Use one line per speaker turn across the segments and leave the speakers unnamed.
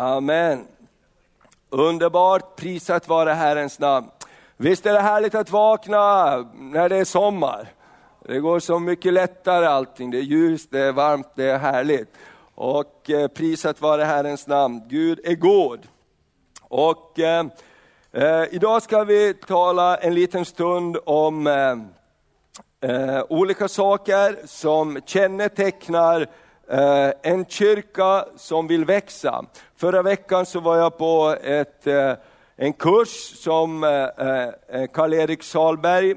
Amen. Underbart, prisat vare Herrens namn. Visst är det härligt att vakna när det är sommar. Det går så mycket lättare allting, det är ljust, det är varmt, det är härligt. Och eh, prisat vare Herrens namn, Gud är god. Och eh, eh, idag ska vi tala en liten stund om eh, eh olika saker som kännetecknar eh, Eh, en kyrka som vill växa. Förra veckan så var jag på ett, eh, en kurs som eh, Karl-Erik Salberg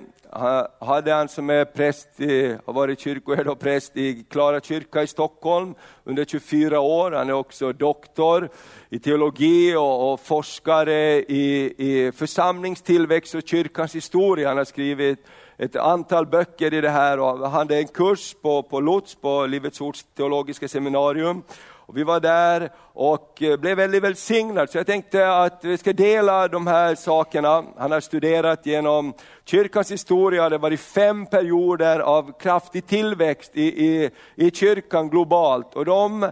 hade han som är präst i, har varit kyrkoherde och präst i Klara kyrka i Stockholm under 24 år. Han är också doktor i teologi och, och forskare i, i församlingstillväxt och kyrkans historia. Han har skrivit ett antal böcker i det här och han hade en kurs på, på Lutz, på Livets Ords teologiska seminarium. Och vi var där och eh, blev väldigt välsignade, så jag tänkte att vi ska dela de här sakerna. Han har studerat genom kyrkans historia, det har varit fem perioder av kraftig tillväxt i, i, i kyrkan globalt. Och de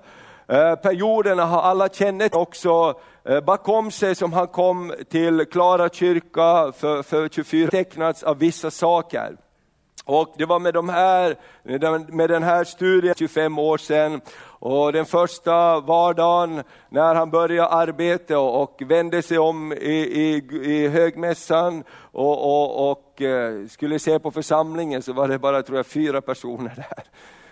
eh, perioderna har alla kännet också Eh, bakom sig som han kom till Klara kyrka för, för 24 tecknats av vissa saker. Och det var med, de här, med den här studien 25 år sedan och den första vardagen när han började arbeta och, vände sig om i, i, i högmässan och, och, och, eh, skulle se på församlingen så var det bara tror jag, fyra personer där.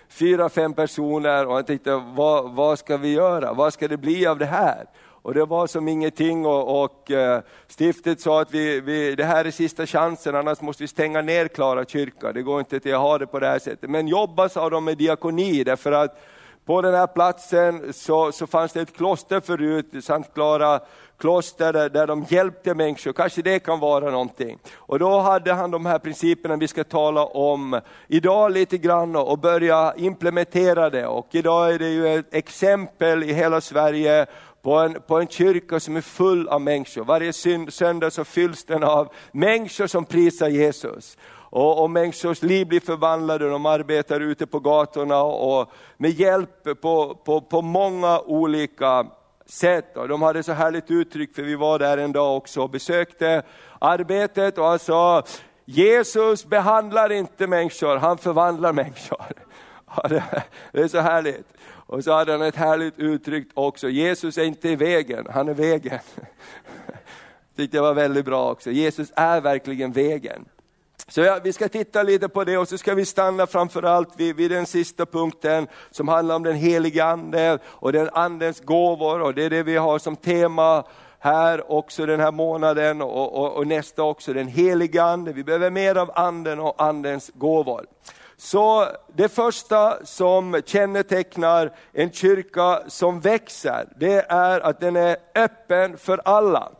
Fyra, fem personer och han tänkte, vad, vad ska vi göra? Vad ska det bli av det här? Och det var som ingenting och, och eh, stiftet sa att vi, vi, det här är sista chansen, annars måste vi stänga ner Klara kyrka. Det går inte till att ha det på det här sättet. Men jobba sa de med diakoni, därför att på den här platsen så, så fanns det ett kloster förut, Sankt Klara kloster där, där de hjälpte människor, kanske det kan vara någonting. Och då hade han de här principerna vi ska tala om idag lite grann och börja implementera det. Och idag är det ju ett exempel i hela Sverige på en, på en kyrka som är full av människor. Varje söndag så fylls den av människor som prisar Jesus och, och människors liv blir förvandlade, de arbetar ute på gatorna och med hjälp på, på, på många olika sätt. Och de hade så härligt uttryck, för vi var där en dag också och besökte arbetet och han sa, Jesus behandlar inte människor, han förvandlar människor. det är så härligt. Och så hade han ett härligt uttryck också, Jesus är inte i vägen, han är vägen. Tyckte jag var väldigt bra också, Jesus är verkligen vägen. Så ja, vi ska titta lite på det och så ska vi stanna framförallt vid, vid den sista punkten som handlar om den heliga ande och den andens gåvor och det är det vi har som tema här också den här månaden och, och, och nästa också, den heliga ande. Vi behöver mer av anden och andens gåvor. Så det första som kännetecknar en kyrka som växer, det är att den är öppen för alla.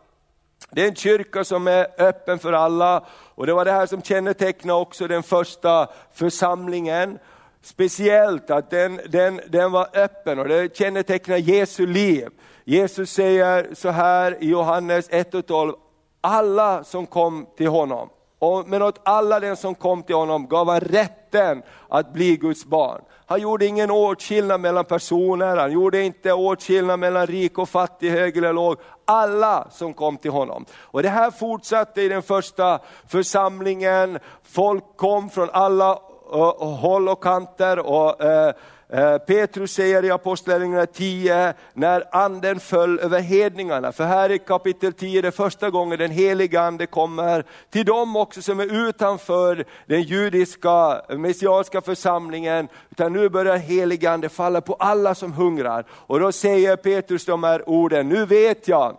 Det är en kyrka som är öppen för alla och det var det här som kännetecknade också den första församlingen. Speciellt att den, den, den var öppen och det kännetecknar Jesu liv. Jesus säger så här i Johannes 1 och 12, alla som kom till honom, och men åt alla den som kom till honom gav han rätten att bli Guds barn. Han gjorde ingen åtskillnad mellan personer, han gjorde inte åtskillnad mellan rik och fattig, hög eller låg. Alla som kom till honom. Och det här fortsatte i den första församlingen, folk kom från alla uh, håll och kanter. och uh, Eh, Eh, Petrus säger i Apostlagärningarna 10, när anden föll över hedningarna, för här i kapitel 10 det är första gången den heliga ande kommer till dem också som är utanför den judiska messianska församlingen, utan nu börjar heliga ande falla på alla som hungrar. Och då säger Petrus de här orden, nu vet jag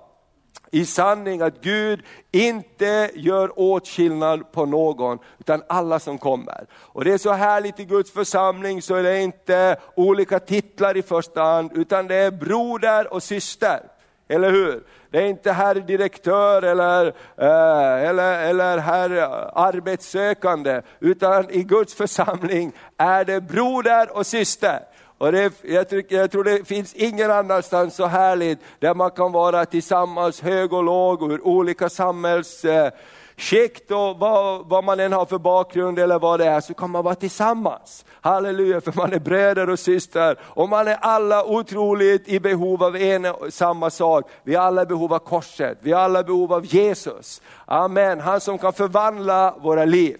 i sanning att Gud inte gör åtskillnad på någon, utan alla som kommer. Och det är så härligt i Guds församling, så är det inte olika titlar i första hand, utan det är broder och syster. Eller hur? Det är inte herr direktör eller, eh, eller, eller herr arbetssökande, utan i Guds församling är det broder och syster. Och det, jag, tycker, jag tror det finns ingen annanstans så härligt där man kan vara tillsammans hög och låg ur olika samhällsskikt och vad, vad man än har för bakgrund eller vad det är, så kan man vara tillsammans. Halleluja, för man är bröder och systrar och man är alla otroligt i behov av en och samma sak. Vi är alla i behov av korset, vi är alla i behov av Jesus. Amen, han som kan förvandla våra liv.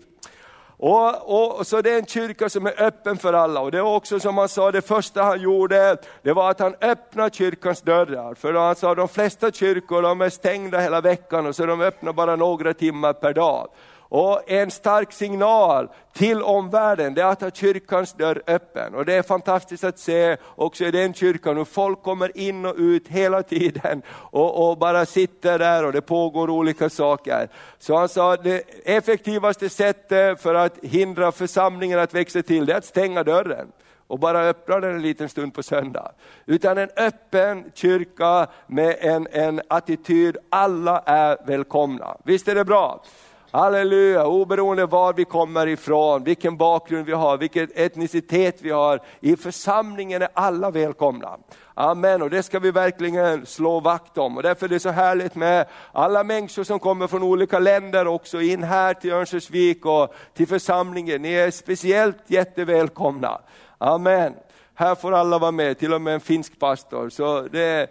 Och, och, så det är en kyrka som är öppen för alla. Och det var också som han sa, det första han gjorde, det var att han öppnade kyrkans dörrar. För han sa, de flesta kyrkor de är stängda hela veckan och så de öppnar bara några timmar per dag. Och en stark signal till omvärlden, det är att ha kyrkans dörr öppen. Och det är fantastiskt att se också i den kyrkan hur folk kommer in och ut hela tiden och, och bara sitter där och det pågår olika saker. Så han sa att det effektivaste sättet för att hindra församlingen att växa till, det är att stänga dörren och bara öppna den en liten stund på söndag. Utan en öppen kyrka med en, en attityd, alla är välkomna. Visst är det bra? Halleluja, oberoende var vi kommer ifrån, vilken bakgrund vi har, vilken etnicitet vi har. I församlingen är alla välkomna. Amen, och det ska vi verkligen slå vakt om. Och därför är det så härligt med alla människor som kommer från olika länder också in här till Örnsköldsvik och till församlingen. Ni är speciellt jättevälkomna. Amen. Här får alla vara med, till och med en finsk pastor. Så det är,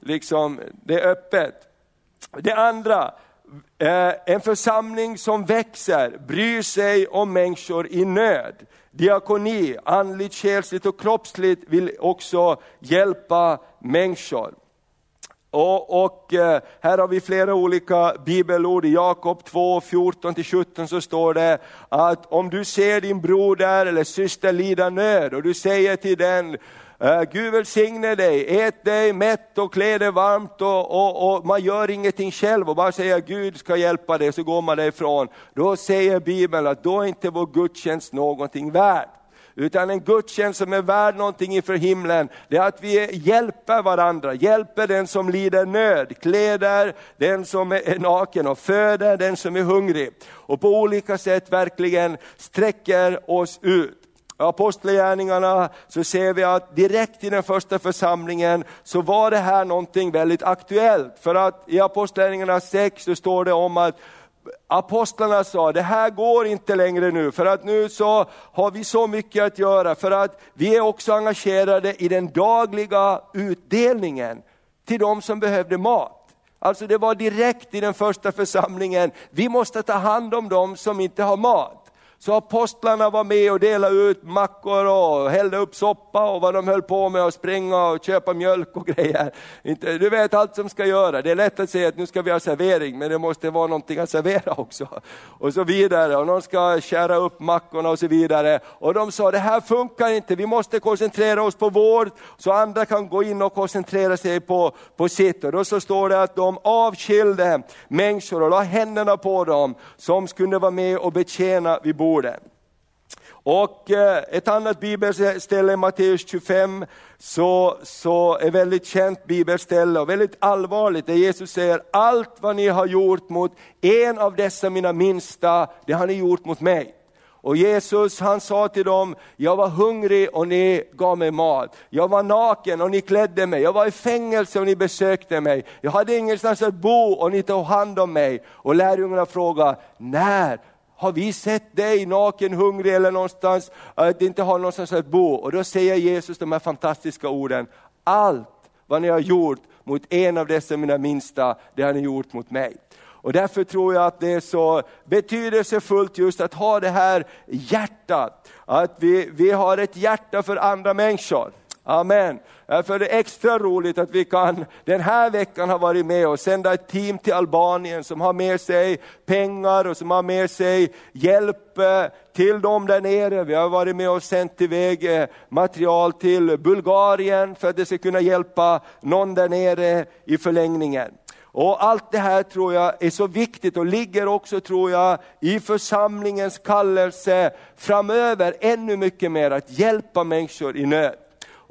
liksom, det är öppet. Det andra, Eh, en församling som växer, bryr sig om människor i nöd. Diakoni, andligt, själsligt och kroppsligt vill också hjälpa människor. Och, och, eh, här har vi flera olika bibelord. I Jakob 2, 14-17 så står det att om du ser din broder eller syster lida nöd och du säger till den, Eh, Gud välsigne dig, ät dig mätt och klä dig varmt och, och, och, man gör ingenting själv och bara säger Gud ska hjälpa dig, så går man därifrån. Då säger Bibeln att då är inte vår gudstjänst någonting värd. Utan en gudstjänst som är värd någonting inför himlen, det är att vi hjälper varandra, hjälper den som lider nöd, kläder den som är naken och föder den som är hungrig. Och på olika sätt verkligen sträcker oss ut. Apostlagärningarna så ser vi att direkt i den första församlingen så var det här någonting väldigt aktuellt. För att i Apostlagärningarna 6 så står det om att apostlarna sa, det här går inte längre nu, för att nu så har vi så mycket att göra, för att vi är också engagerade i den dagliga utdelningen till de som behövde mat. Alltså det var direkt i den första församlingen, vi måste ta hand om de som inte har mat. Så apostlarna var med och delade ut mackor och hällde upp soppa och vad de höll på med och springa och köpa mjölk och grejer. Du vet allt som ska göra. Det är lätt att säga att nu ska vi ha servering, men det måste vara någonting att servera också. Och så vidare, och någon ska skära upp mackorna och så vidare. Och de sa, det här funkar inte, vi måste koncentrera oss på vård, så andra kan gå in och koncentrera sig på, på sitt. Och då så står det att de avskilde människor och la händerna på dem som skulle vara med och betjäna vid bordet jorden. Och eh, ett annat bibelställe, Matteus 25, så, så är väldigt känt bibelställe och väldigt allvarligt, där Jesus säger, allt vad ni har gjort mot en av dessa mina minsta, det har ni gjort mot mig. Och Jesus han sa till dem, jag var hungrig och ni gav mig mat. Jag var naken och ni klädde mig. Jag var i fängelse och ni besökte mig. Jag hade ingenstans att bo och ni tog hand om mig. Och lärjungarna frågade, när har vi sett dig naken, hungrig eller någonstans, äh, att inte har någonstans att bo? Och då säger Jesus de här fantastiska orden, allt vad ni har gjort mot en av dessa mina minsta, det har ni gjort mot mig. Och därför tror jag att det är så betydelsefullt just att ha det här hjärtat, att vi, vi har ett hjärta för andra människor. Amen. Därför är det extra roligt att vi kan den här veckan ha varit med och sända ett team till Albanien som har med sig pengar och som har med sig hjälp eh, till dem där nere. Vi har varit med och sänt iväg eh, material till Bulgarien för att det ska kunna hjälpa någon där nere i förlängningen. Och allt det här tror jag är så viktigt och ligger också, tror jag, i församlingens kallelse framöver ännu mycket mer att hjälpa människor i nöd.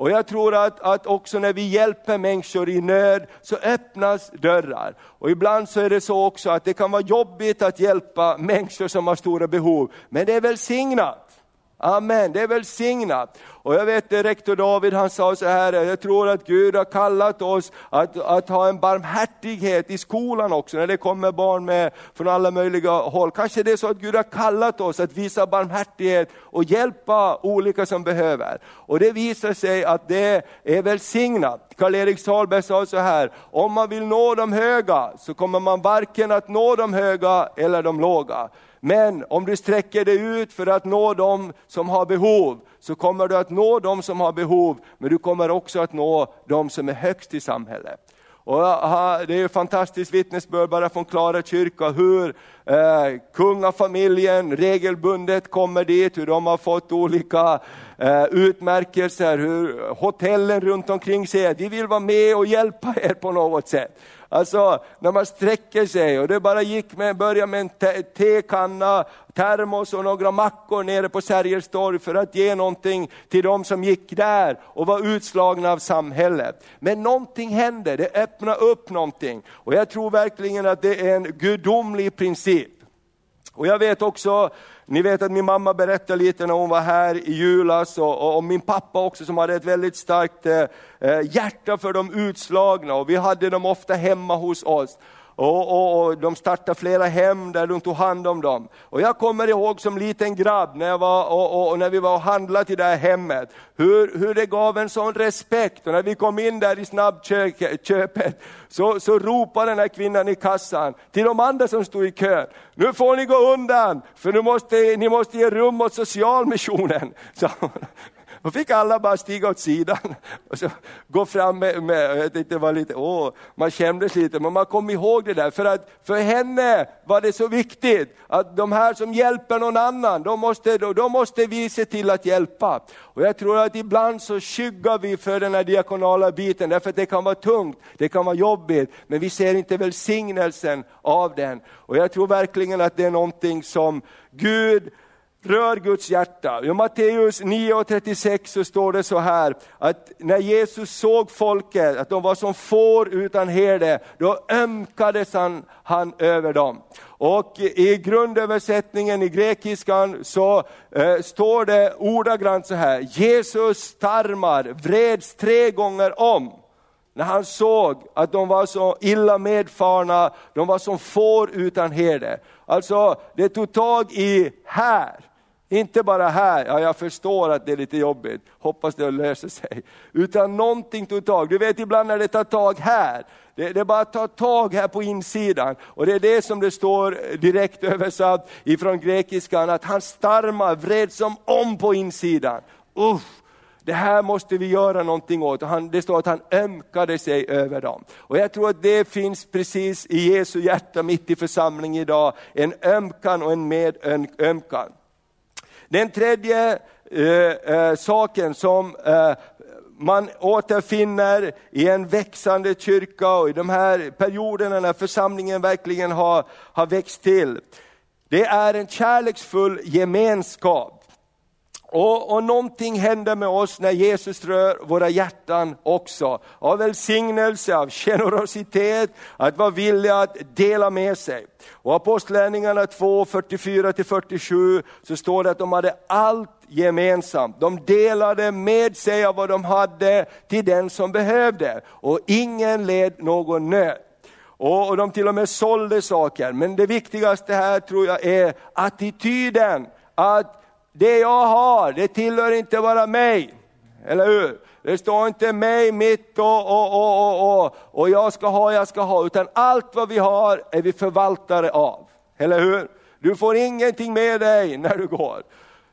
Och jag tror att, att också när vi hjälper människor i nöd så öppnas dörrar. Och ibland så är det så också att det kan vara jobbigt att hjälpa människor som har stora behov, men det är välsignat. Amen, det är välsignat. Och jag vet det, rektor David han sa så här, jag tror att Gud har kallat oss att, att ha en barmhärtighet i skolan också, när det kommer barn med från alla möjliga håll. Kanske det är så att Gud har kallat oss att visa barmhärtighet och hjälpa olika som behöver. Och det visar sig att det är välsignat. Karl-Erik Sahlberg sa så här, om man vill nå de höga så kommer man varken att nå de höga eller de låga. Men om du sträcker dig ut för att nå dem som har behov, så kommer du att nå dem som har behov, men du kommer också att nå dem som är högst i samhället. Och det är ett fantastiskt vittnesbörd bara från Klara kyrka, hur eh, kungafamiljen regelbundet kommer dit, hur de har fått olika eh, utmärkelser, hur hotellen runt omkring säger att vi vill vara med och hjälpa er på något sätt. Alltså när man sträcker sig och det bara gick med, börja med en te, tekanna, termos och några mackor nere på Sergels torg för att ge någonting till de som gick där och var utslagna av samhället. Men någonting hände, det öppnade upp någonting. Och jag tror verkligen att det är en gudomlig princip. Och jag vet också ni vet att min mamma berättade lite när hon var här i julas och, och min pappa också som hade ett väldigt starkt eh, eh, hjärta för de utslagna och vi hade dem ofta hemma hos oss. Och, och, och, de startade flera hem där de tog hand om dem. Och jag kommer ihåg som liten grabb när, jag var, och, och när vi var och handlade i det här hemmet, hur, hur det gav en sån respekt. Och när vi kom in där i snabbköpet så, så ropade den här kvinnan i kassan till de andra som stod i kön, nu får ni gå undan, för nu måste, ni måste ge rum åt socialmissionen. Så, då fick alla bara stiga åt sidan och så gå fram med, med jag tyckte det var lite, åh, man kändes lite, men man kom ihåg det där. För att för henne var det så viktigt att de här som hjälper någon annan, de måste, de måste vi se till att hjälpa. Och jag tror att ibland så skyggar vi för den här diakonala biten, därför att det kan vara tungt, det kan vara jobbigt, men vi ser inte välsignelsen av den. Och jag tror verkligen att det är någonting som Gud rör Guds hjärta. I Matteus 9.36 så står det så här, att när Jesus såg folket, att de var som får utan herde, då ömkades han, han över dem. Och i grundöversättningen i grekiskan så eh, står det ordagrant så här, Jesus tarmar vreds tre gånger om när han såg att de var så illa medfarna, de var som får utan herde. Alltså det tog tag i här, inte bara här, ja jag förstår att det är lite jobbigt, hoppas det löser sig. Utan någonting tog tag. Du vet ibland när det tar tag här, det, det bara tar tag här på insidan. Och det är det som det står direkt översatt ifrån grekiskan, att hans starmar, vred som om på insidan. Uff, det här måste vi göra någonting åt. Han, det står att han ömkade sig över dem. Och jag tror att det finns precis i Jesu hjärta mitt i församlingen idag, en ömkan och en medömkan. Den tredje eh, eh, saken som eh, man återfinner i en växande kyrka och i de här perioderna när församlingen verkligen har, har växt till. Det är en kärleksfull gemenskap. Och, och någonting händer med oss när Jesus rör våra hjärtan också. Av välsignelse, av generositet, att vara villig att dela med sig. Och Apostlärningarna 2, 44-47 så står det att de hade allt gemensamt. De delade med sig av vad de hade till den som behövde och ingen led någon nöd. Och de till och med sålde saker. Men det viktigaste här tror jag är attityden. Att det jag har, det tillhör inte bara mig. Eller hur? Det står inte mig, mitt och, och, och, och, och, och jag ska ha, jag ska ha, utan allt vad vi har är vi förvaltare av. Eller hur? Du får ingenting med dig när du går.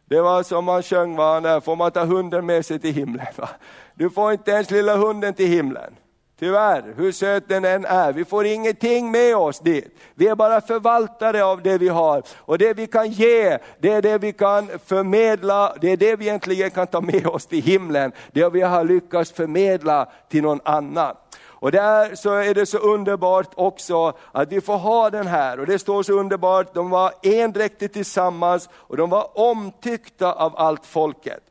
Det var som man sjöng, va? Får man ta hunden med sig till himlen? Va? Du får inte ens lilla hunden till himlen. Tyvärr, hur söt den än är, vi får ingenting med oss dit. Vi är bara förvaltare av det vi har. Och det vi kan ge, det är det vi kan förmedla, det är det vi egentligen kan ta med oss till himlen. Det vi har lyckats förmedla till någon annan. Och där så är det så underbart också att vi får ha den här, och det står så underbart, de var endräktigt tillsammans och de var omtyckta av allt folket.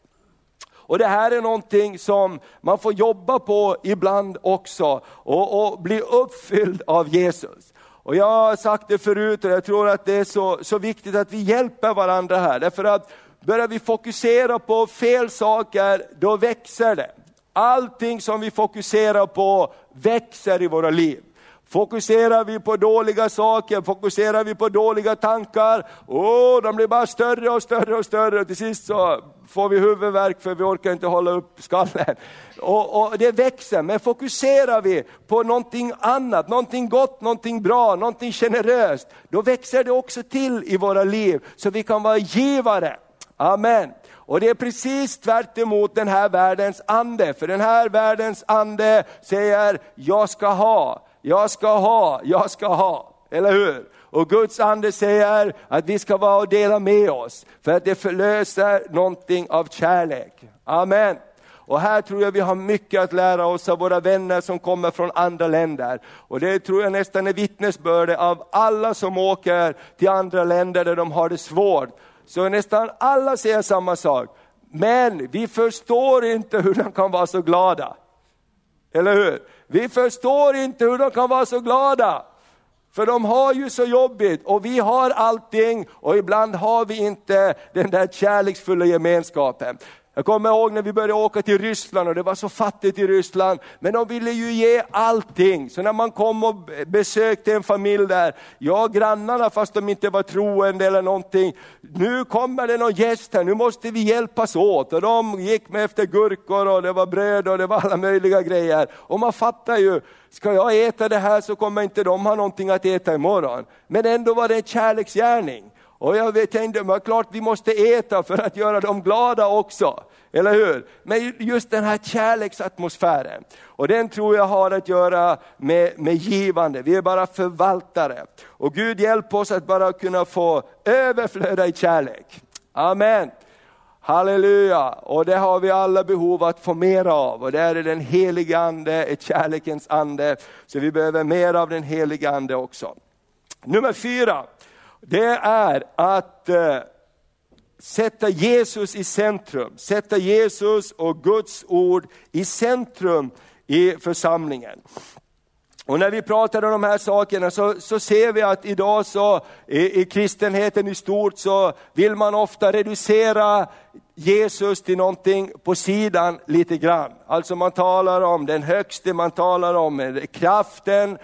Och det här är någonting som man får jobba på ibland också och, och bli uppfylld av Jesus. Och jag har sagt det förut och jag tror att det är så, så viktigt att vi hjälper varandra här. Därför att börjar vi fokusera på fel saker, då växer det. Allting som vi fokuserar på växer i våra liv. Fokuserar vi på dåliga saker, fokuserar vi på dåliga tankar, oh, de blir bara större och större och större. Och till sist så får vi huvudvärk för vi orkar inte hålla upp skallen. Och, och, det växer, men fokuserar vi på någonting annat, någonting gott, någonting bra, någonting generöst, då växer det också till i våra liv, så vi kan vara givare. Amen. Och det är precis tvärt emot den här världens ande, för den här världens ande säger, jag ska ha, jag ska ha, jag ska ha. Eller hur? Och Guds ande säger att vi ska vara och dela med oss, för att det förlöser någonting av kärlek. Amen. Och här tror jag vi har mycket att lära oss av våra vänner som kommer från andra länder. Och det tror jag nästan är vittnesbörde av alla som åker till andra länder där de har det svårt. Så nästan alla säger samma sak. Men vi förstår inte hur de kan vara så glada. Eller hur? Vi förstår inte hur de kan vara så glada. För de har ju så jobbigt och vi har allting och ibland har vi inte den där kärleksfulla gemenskapen. Jag kommer ihåg när vi började åka till Ryssland och det var så fattigt i Ryssland, men de ville ju ge allting. Så när man kom och besökte en familj där, ja grannarna fast de inte var troende eller någonting, nu kommer det någon gäst här, nu måste vi hjälpas åt. Och de gick med efter gurkor och det var bröd och det var alla möjliga grejer. Och man fattar ju, ska jag äta det här så kommer inte de ha någonting att äta imorgon. Men ändå var det en kärleksgärning. Och jag tänkte, men klart vi måste äta för att göra dem glada också. Eller hur? Men just den här kärleksatmosfären. Och den tror jag har att göra med, med givande, vi är bara förvaltare. Och Gud hjälp oss att bara kunna få överflöda i kärlek. Amen. Halleluja! Och det har vi alla behov att få mer av. Och det är den Helige ande, ett kärlekens ande. Så vi behöver mer av den Helige ande också. Nummer fyra, det är att eh, sätta Jesus i centrum, sätta Jesus och Guds ord i centrum i församlingen. Och när vi pratar om de här sakerna så, så ser vi att idag så i, i kristenheten i stort så vill man ofta reducera Jesus till någonting på sidan lite grann. Alltså man talar om den högste, man talar om kraften,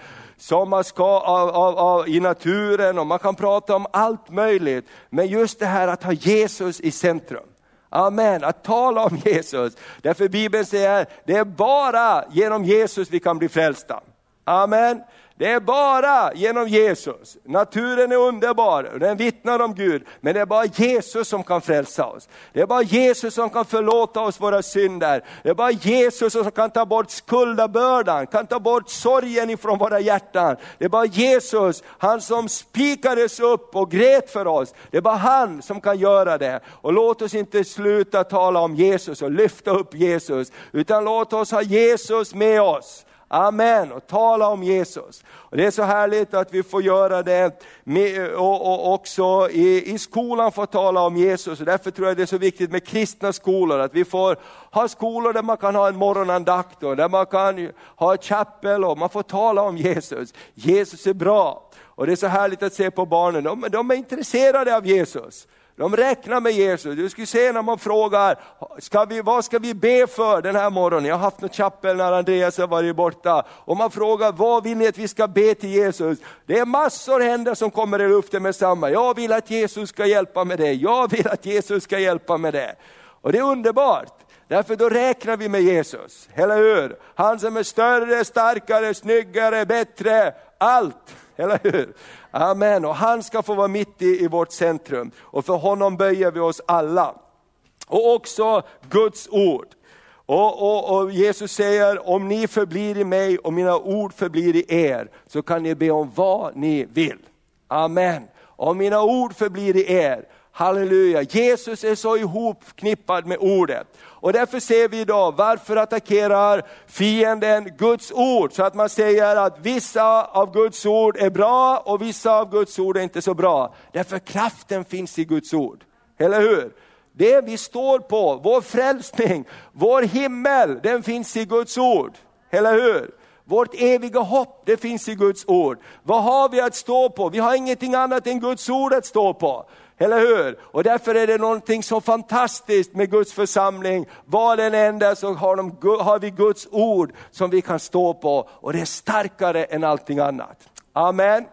som man ska av, av, av, i naturen och man kan prata om allt möjligt. Men just det här att ha Jesus i centrum. Amen, att tala om Jesus. Därför Bibeln säger, det är bara genom Jesus vi kan bli frälsta. Amen. Det är bara genom Jesus. Naturen är underbar, den vittnar om Gud, men det är bara Jesus som kan frälsa oss. Det är bara Jesus som kan förlåta oss våra synder. Det är bara Jesus som kan ta bort skuldabördan, kan ta bort sorgen ifrån våra hjärtan. Det är bara Jesus, han som spikades upp och grät för oss. Det är bara han som kan göra det. Och låt oss inte sluta tala om Jesus och lyfta upp Jesus, utan låt oss ha Jesus med oss. Amen, och tala om Jesus. Och det är så härligt att vi får göra det med, och, och också i, i skolan får tala om Jesus. Och därför tror jag det är så viktigt med kristna skolor, att vi får ha skolor där man kan ha en morgonandakt och där man kan ha ett chapel och man får tala om Jesus. Jesus är bra. Och det är så härligt att se på barnen, de, de är intresserade av Jesus. De räknar med Jesus. Du skulle se när man frågar, ska vi, vad ska vi be för den här morgonen? Jag har haft något chapel när Andreas har varit borta. Och man frågar, vad vill ni att vi ska be till Jesus? Det är massor händer som kommer i luften med samma. Jag vill att Jesus ska hjälpa med det. Jag vill att Jesus ska hjälpa med det. Och det är underbart. Därför då räknar vi med Jesus, eller hur? Han som är större, starkare, snyggare, bättre, allt, eller hur? Amen, och han ska få vara mitt i, i vårt centrum. Och för honom böjer vi oss alla. Och också Guds ord. Och, och, och, Jesus säger, om ni förblir i mig och mina ord förblir i er, så kan ni be om vad ni vill. Amen. Om mina ord förblir i er, halleluja. Jesus är så ihopknippad med ordet. Och därför ser vi idag, varför attackerar fienden Guds ord? Så att man säger att vissa av Guds ord är bra och vissa av Guds ord är inte så bra. Därför kraften finns i Guds ord. Eller hur? Det vi står på, vår frälsning, vår himmel, den finns i Guds ord. Eller hur? Vårt eviga hopp, det finns i Guds ord. Vad har vi att stå på? Vi har ingenting annat än Guds ord att stå på. Eller hur? Och därför är det någonting så fantastiskt med Guds församling. Var den enda så har, de, har vi Guds ord som vi kan stå på och det är starkare än allting annat. Amen.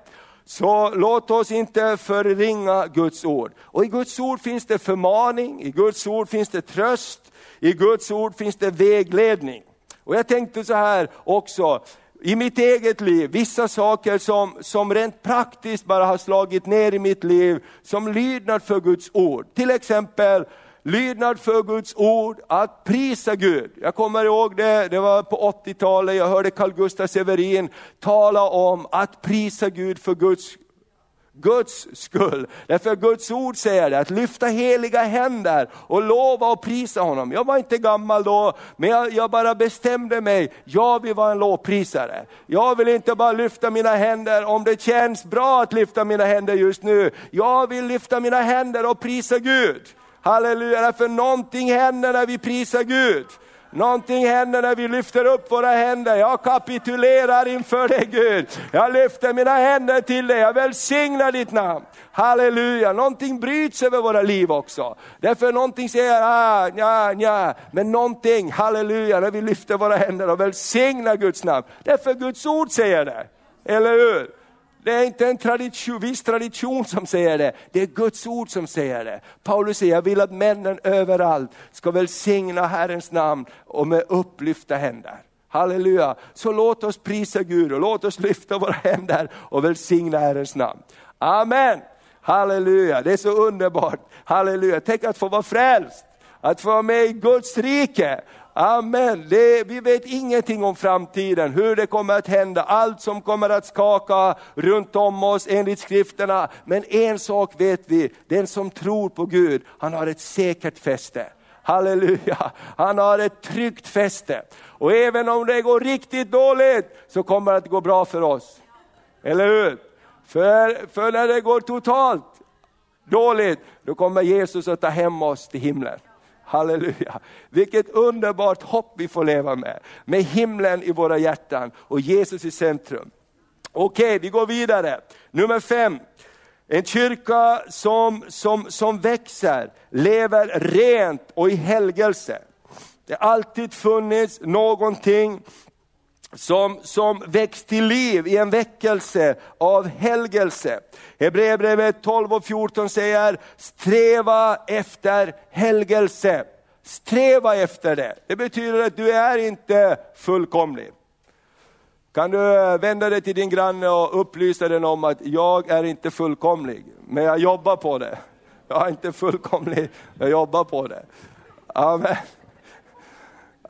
Så låt oss inte förringa Guds ord. Och i Guds ord finns det förmaning, i Guds ord finns det tröst, i Guds ord finns det vägledning. Och jag tänkte så här också, i mitt eget liv, vissa saker som, som rent praktiskt bara har slagit ner i mitt liv, som lydnad för Guds ord. Till exempel lydnad för Guds ord, att prisa Gud. Jag kommer ihåg det, det var på 80-talet, jag hörde Carl Gustaf Severin tala om att prisa Gud för Guds Guds skull. Därför Guds ord säger det, att lyfta heliga händer och lova och prisa honom. Jag var inte gammal då, men jag, jag, bara bestämde mig, jag vill vara en lovprisare. Jag vill inte bara lyfta mina händer om det känns bra att lyfta mina händer just nu. Jag vill lyfta mina händer och prisa Gud. Halleluja, därför någonting händer när vi prisar Gud. Någonting händer när vi lyfter upp våra händer. Jag kapitulerar inför dig Gud. Jag lyfter mina händer till dig, jag välsignar ditt namn. Halleluja, någonting bryts över våra liv också. Därför någonting säger, ah, nja, nja. men någonting, halleluja, när vi lyfter våra händer och välsignar Guds namn. Därför Guds ord säger det, eller hur? Det är inte en tradition, viss tradition som säger det, det är Guds ord som säger det. Paulus säger, jag vill att männen överallt ska välsigna Herrens namn och med upplyfta händer. Halleluja! Så låt oss prisa Gud och låt oss lyfta våra händer och välsigna Herrens namn. Amen! Halleluja, det är så underbart. Halleluja, tänk att få vara frälst, att få vara med i Guds rike. Amen. Det, vi vet ingenting om framtiden, hur det kommer att hända, allt som kommer att skaka runt om oss enligt skrifterna. Men en sak vet vi, den som tror på Gud, han har ett säkert fäste. Halleluja, han har ett tryggt fäste. Och även om det går riktigt dåligt så kommer det att gå bra för oss. Eller hur? För, för när det går totalt dåligt, då kommer Jesus att ta hem oss till himlen. Halleluja! Vilket underbart hopp vi får leva med, med himlen i våra hjärtan och Jesus i centrum. Okej, okay, vi går vidare. Nummer fem. En kyrka som, som, som växer, lever rent och i helgelse. Det har alltid funnits någonting som, som väcks till liv i en väckelse av helgelse. Hebreerbrevet 12 och 14 säger, sträva efter helgelse. Sträva efter det. Det betyder att du är inte fullkomlig. Kan du vända dig till din granne och upplysa den om att jag är inte fullkomlig, men jag jobbar på det. Jag är inte fullkomlig, jag jobbar på det. Amen.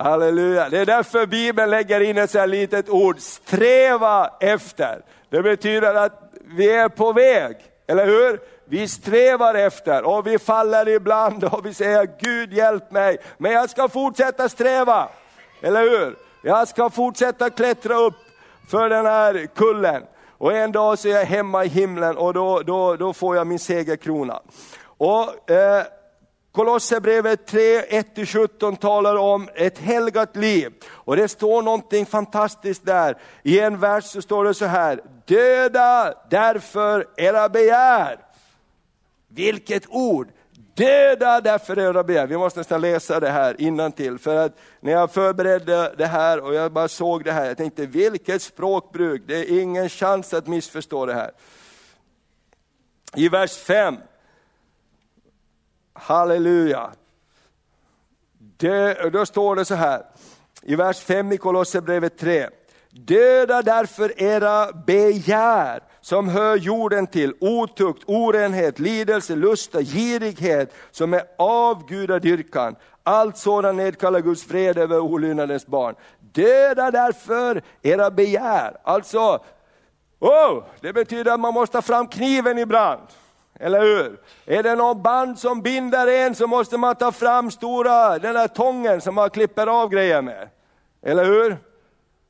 Halleluja, det är därför Bibeln lägger in ett så här litet ord, sträva efter. Det betyder att vi är på väg, eller hur? Vi strävar efter och vi faller ibland och vi säger Gud hjälp mig, men jag ska fortsätta sträva. Eller hur? Jag ska fortsätta klättra upp för den här kullen. Och en dag så är jag hemma i himlen och då, då, då får jag min segerkrona. Och, eh, Kolosserbrevet 3, 1-17 talar om ett helgat liv. Och det står någonting fantastiskt där. I en vers så står det så här, döda därför era begär. Vilket ord! Döda därför era begär. Vi måste nästan läsa det här innan till för att när jag förberedde det här och jag bara såg det här, jag tänkte vilket språkbruk, det är ingen chans att missförstå det här. I vers 5, Halleluja. Det, då står det så här, i vers 5 i Kolosserbrevet 3. Döda därför era begär som hör jorden till, otukt, orenhet, lidelse, lusta, girighet som är avgudadyrkan. Allt sådant nedkallar Guds fred över olydnadens barn. Döda därför era begär. Alltså, oh, det betyder att man måste ta fram kniven ibland. Eller hur? Är det någon band som binder en så måste man ta fram stora, den där tången som man klipper av grejer med. Eller hur?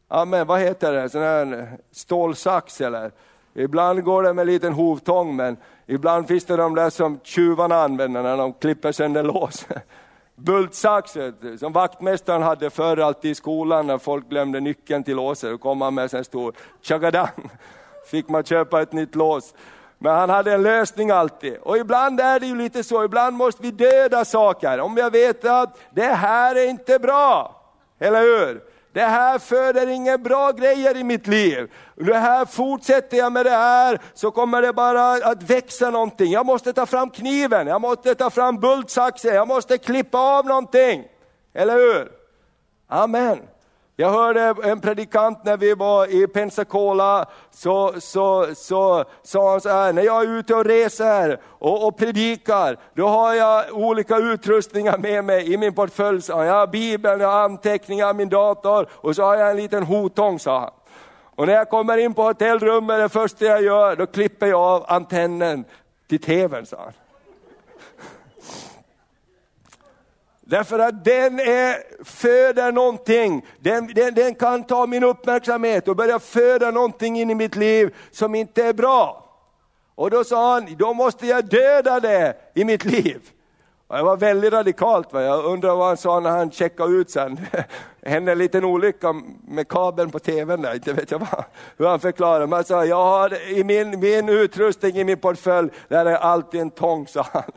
Ja, men vad heter det, sån här stålsax eller? Ibland går det med en liten hovtång men ibland finns det de där som tjuvarna använder när de klipper sönder lås. Bultsax som vaktmästaren hade förr alltid i skolan när folk glömde nyckeln till låset. Då kom han med en stor tjagadang. Fick man köpa ett nytt lås. Men han hade en lösning alltid. Och ibland är det ju lite så, ibland måste vi döda saker. Om jag vet att det här är inte bra, eller hur? Det här föder inga bra grejer i mitt liv. Det här fortsätter jag med det här så kommer det bara att växa någonting. Jag måste ta fram kniven, jag måste ta fram bultsaxen, jag måste klippa av någonting. Eller hur? Amen. Jag hörde en predikant när vi var i Pensacola, så, så, så sa han så här, när jag är ute och reser och, och predikar, då har jag olika utrustningar med mig i min portfölj. Så jag har bibeln, jag har anteckningar, min dator och så har jag en liten hotång, sa han. Och när jag kommer in på hotellrummet, det första jag gör, då klipper jag av antennen till tvn, sa han. Därför att den är, föder någonting, den, den, den, kan ta min uppmärksamhet och börja föda någonting in i mitt liv som inte är bra. Och då sa han, då måste jag döda det i mitt liv. Och det var väldigt radikalt, va? jag undrar vad han sa när han checkade ut sen. Det hände en liten olycka med kabeln på tvn där, inte vet jag vad, hur han förklarade. Men han sa, jag har i min, min utrustning i min portfölj, där är alltid en tång, sa han.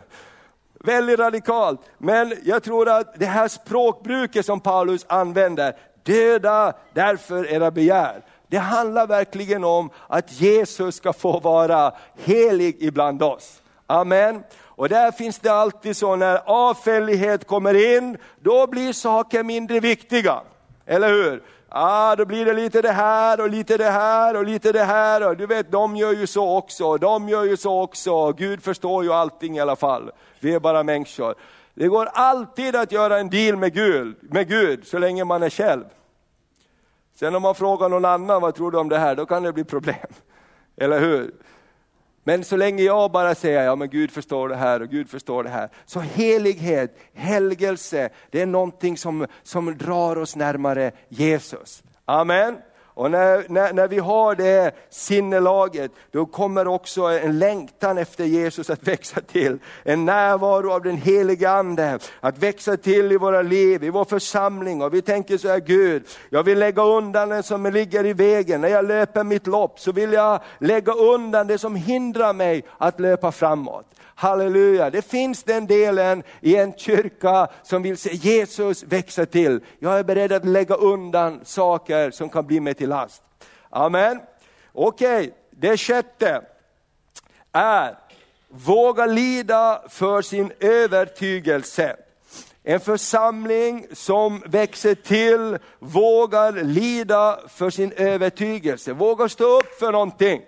Väldigt radikalt. Men jag tror att det här språkbruket som Paulus använder, döda därför era begär. Det handlar verkligen om att Jesus ska få vara helig ibland oss. Amen. Och där finns det alltid så när avfällighet kommer in, då blir saker mindre viktiga. Eller hur? ah, då blir det lite det här och lite det här och lite det här. Och du vet, de gör ju så också, de gör ju så också. Gud förstår ju allting i alla fall. Vi är bara människor. Det går alltid att göra en deal med Gud, med Gud så länge man är själv. Sen om man frågar någon annan, vad tror du om det här? Då kan det bli problem. Eller hur? Men så länge jag bara säger, ja men Gud förstår det här och Gud förstår det här. Så helighet, helgelse, det är någonting som, som drar oss närmare Jesus. Amen. Och när, när, när, vi har det sinnelaget, då kommer också en längtan efter Jesus att växa till. En närvaro av den heliga Ande, att växa till i våra liv, i vår församling. Och vi tänker så här, Gud, jag vill lägga undan det som ligger i vägen. När jag löper mitt lopp så vill jag lägga undan det som hindrar mig att löpa framåt. Halleluja, det finns den delen i en kyrka som vill se Jesus växa till. Jag är beredd att lägga undan saker som kan bli mig till last. Amen. Okej, okay. det sjätte är våga lida för sin övertygelse. En församling som växer till vågar lida för sin övertygelse, vågar stå upp för någonting.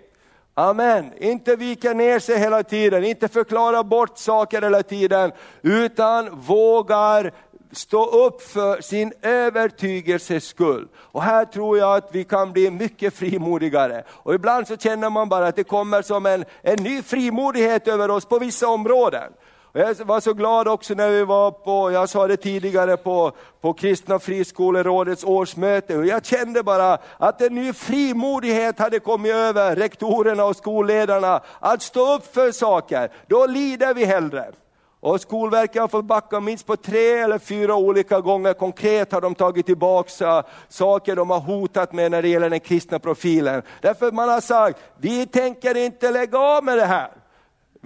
Amen. Inte vika ner sig hela tiden, inte förklara bort saker hela tiden, utan vågar stå upp för sin övertygelses skull. Och här tror jag att vi kan bli mycket frimodigare. Och ibland så känner man bara att det kommer som en, en ny frimodighet över oss på vissa områden. Jag var så glad också när vi var på, jag sa det tidigare, på, på Kristna friskolerådets årsmöte. Och jag kände bara att en ny frimodighet hade kommit över rektorerna och skolledarna att stå upp för saker. Då lider vi hellre. Och Skolverket har fått backa minst på tre eller fyra olika gånger. Konkret har de tagit tillbaka saker de har hotat med när det gäller den kristna profilen. Därför man har sagt, vi tänker inte lägga av med det här.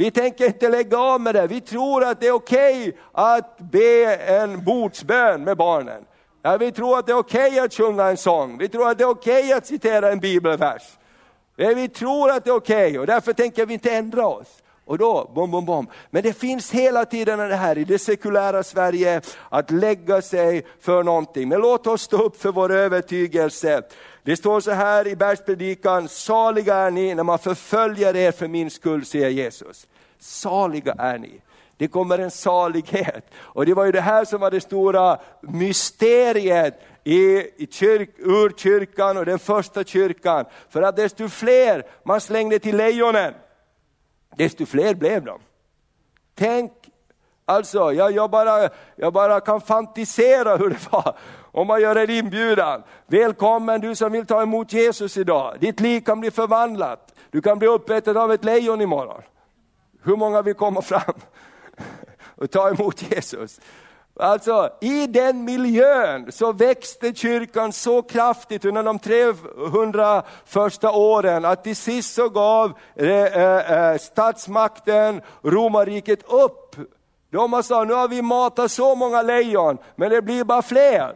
Vi tänker inte lägga av med det. Vi tror att det är okej okay att be en bordsbön med barnen. Ja, vi tror att det är okej okay att sjunga en sång. Vi tror att det är okej okay att citera en bibelvers. Vi tror att det är okej och därför tänker vi inte ändra oss. Och då, bom, bom, bom. Men det finns hela tiden det här i det sekulära Sverige, att lägga sig för någonting. Men låt oss stå upp för vår övertygelse. Det står så här i bergspredikan, saliga är ni när man förföljer er för min skull, säger Jesus. Saliga är ni. Det kommer en salighet. Och det var ju det här som var det stora mysteriet i, i kyrk, urkyrkan och den första kyrkan. För att desto fler man slängde till lejonen, desto fler blev de. Tänk, alltså, jag, jag, bara, jag bara kan fantisera hur det var om man gör en inbjudan. Välkommen du som vill ta emot Jesus idag. Ditt liv kan bli förvandlat. Du kan bli uppäten av ett lejon imorgon. Hur många vill komma fram och ta emot Jesus? Alltså i den miljön så växte kyrkan så kraftigt under de 300 första åren att till sist så gav eh, eh, eh, statsmakten, romarriket upp. De sa, nu har vi matat så många lejon, men det blir bara fler.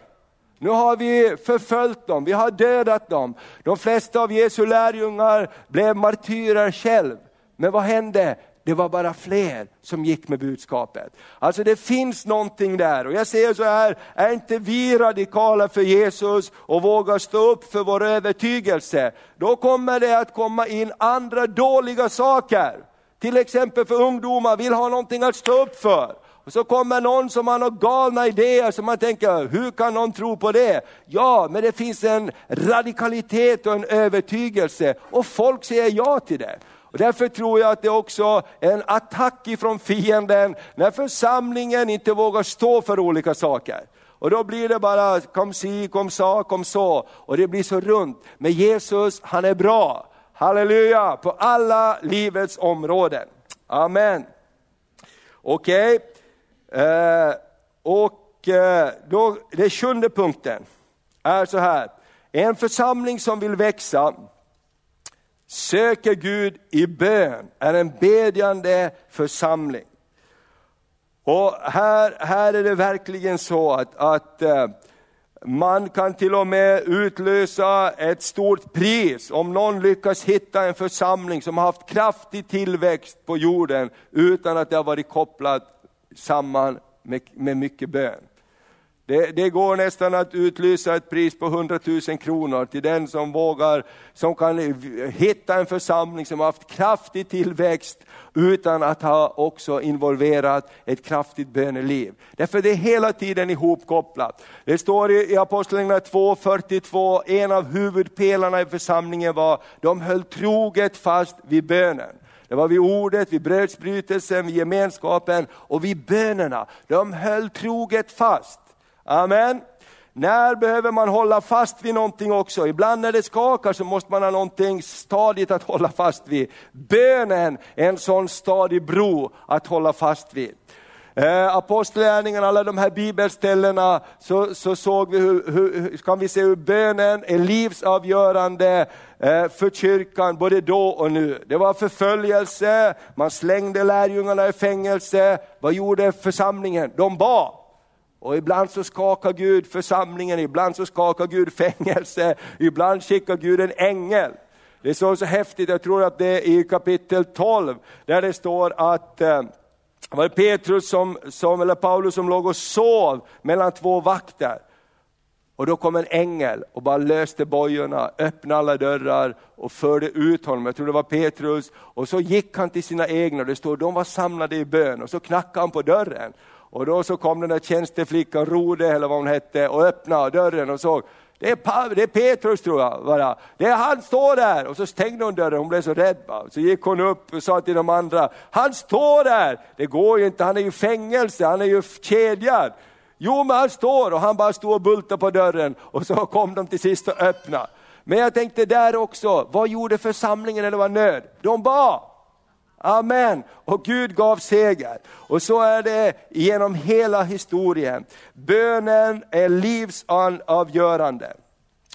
Nu har vi förföljt dem, vi har dödat dem. De flesta av Jesu lärjungar blev martyrer själv. Men vad hände? Det var bara fler som gick med budskapet. Alltså det finns någonting där och jag säger så här, är inte vi radikala för Jesus och vågar stå upp för vår övertygelse, då kommer det att komma in andra dåliga saker. Till exempel för ungdomar vill ha någonting att stå upp för. Och så kommer någon som har några galna idéer som man tänker, hur kan någon tro på det? Ja, men det finns en radikalitet och en övertygelse och folk säger ja till det. Och därför tror jag att det också är en attack ifrån fienden när församlingen inte vågar stå för olika saker. Och då blir det bara kom si, kom sa, kom så. Och det blir så runt. Men Jesus, han är bra. Halleluja, på alla livets områden. Amen. Okej, okay. eh, och eh, då, den sjunde punkten är så här. En församling som vill växa söker Gud i bön, är en bedjande församling. Och här, här är det verkligen så att, att eh, man kan till och med utlösa ett stort pris om någon lyckas hitta en församling som har haft kraftig tillväxt på jorden utan att det har varit kopplat samman med, med mycket bön. Det, det, går nästan att utlysa ett pris på 100 000 kronor till den som vågar, som kan hitta en församling som har haft kraftig tillväxt utan att ha också involverat ett kraftigt böneliv. Därför det är hela tiden ihopkopplat. Det står i, i Apostlagärningarna 2.42, en av huvudpelarna i församlingen var, de höll troget fast vid bönen. Det var vid ordet, vid brödsbrytelsen, vid gemenskapen och vid bönerna. De höll troget fast. Amen. När behöver man hålla fast vid någonting också? Ibland när det skakar så måste man ha någonting stadigt att hålla fast vid. Bönen är en sån stadig bro att hålla fast vid. Eh, Apostlagärningarna, alla de här bibelställena, så, så såg vi hur, hur, kan vi se hur bönen är livsavgörande eh, för kyrkan både då och nu. Det var förföljelse, man slängde lärjungarna i fängelse. Vad gjorde församlingen? De bad. Och ibland så skakar Gud församlingen, ibland så skakar Gud fängelse, ibland skickar Gud en ängel. Det är så, så häftigt, jag tror att det är i kapitel 12, där det står att eh, det var Petrus som, som, eller Paulus som låg och sov mellan två vakter. Och då kom en ängel och bara löste bojorna, öppnade alla dörrar och förde ut honom. Jag tror det var Petrus. Och så gick han till sina egna, det står de var samlade i bön och så knackade han på dörren. Och då så kom den där tjänsteflickan, Rode eller vad hon hette, och öppnade dörren och såg, det är, det är Petrus tror jag, bara. det är han står där. Och så stängde hon dörren, hon blev så rädd. Va? Så gick hon upp och sa till de andra, han står där! Det går ju inte, han är ju fängelse, han är ju kedjad. Jo men han står och han bara stod och bultade på dörren och så kom de till sist och öppnade. Men jag tänkte där också, vad gjorde församlingen när det var nöd? De bad. Amen. Och Gud gav seger. Och så är det genom hela historien. Bönen är livsavgörande.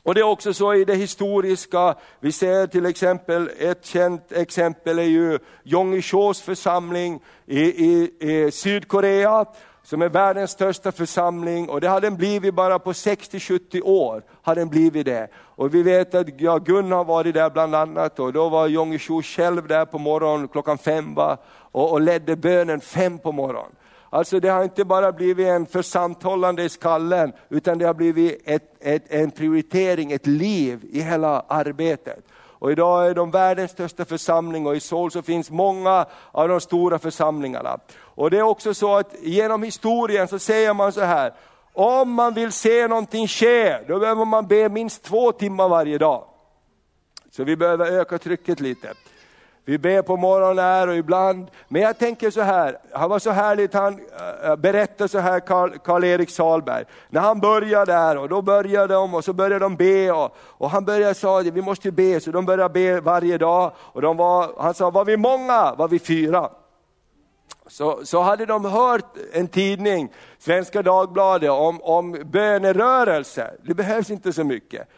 Och det är också så i det historiska, vi ser till exempel, ett känt exempel är ju Jongishos församling i, i, i Sydkorea som är världens största församling och det har den blivit bara på 60-70 år. Har den blivit det. Och vi vet att ja, Gun har varit där bland annat och då var Jong själv där på morgonen klockan fem va? Och, och ledde bönen fem på morgonen. Alltså det har inte bara blivit en församthållande i skallen, utan det har blivit ett, ett, en prioritering, ett liv i hela arbetet. Och idag är de världens största församling och i Seoul så finns många av de stora församlingarna. Och det är också så att genom historien så säger man så här, om man vill se någonting ske, då behöver man be minst två timmar varje dag. Så vi behöver öka trycket lite. Vi ber på morgonen här och ibland, men jag tänker så här, han var så härligt, han eh, berättade så här Karl-Erik Salberg, när han började där och då började de och så började de be och, och han började säga, vi måste be, så de började be varje dag och de var, han sa, var vi många var vi fyra så, så hade de hört en tidning, Svenska Dagbladet, om, om bönerörelse. Det behövs inte så mycket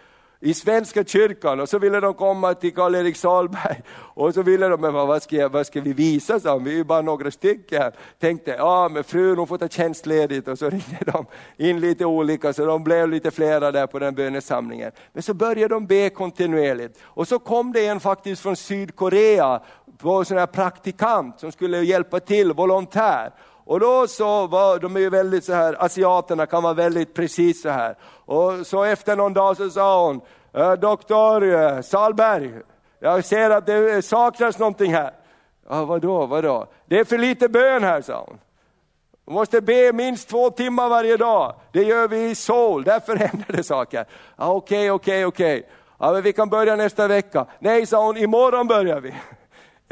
i Svenska kyrkan och så ville de komma till Karl-Erik Salberg och så ville de, men vad ska, vad ska vi visa, så vi är ju bara några stycken. Tänkte, ja men frun hon får ta tjänstledigt och så ringde de in lite olika så de blev lite flera där på den bönesamlingen. Men så började de be kontinuerligt och så kom det en faktiskt från Sydkorea på sån här praktikant som skulle hjälpa till, volontär. Och då så var, de är ju väldigt så här, asiaterna kan vara väldigt precis så här. Och så efter någon dag så sa hon, doktor Salberg, jag ser att det saknas någonting här. Ja, vadå, vadå? Det är för lite bön här, sa hon. Vi måste be minst två timmar varje dag. Det gör vi i Seoul, därför händer det saker. Okej, okej, okej. vi kan börja nästa vecka. Nej, sa hon, imorgon börjar vi.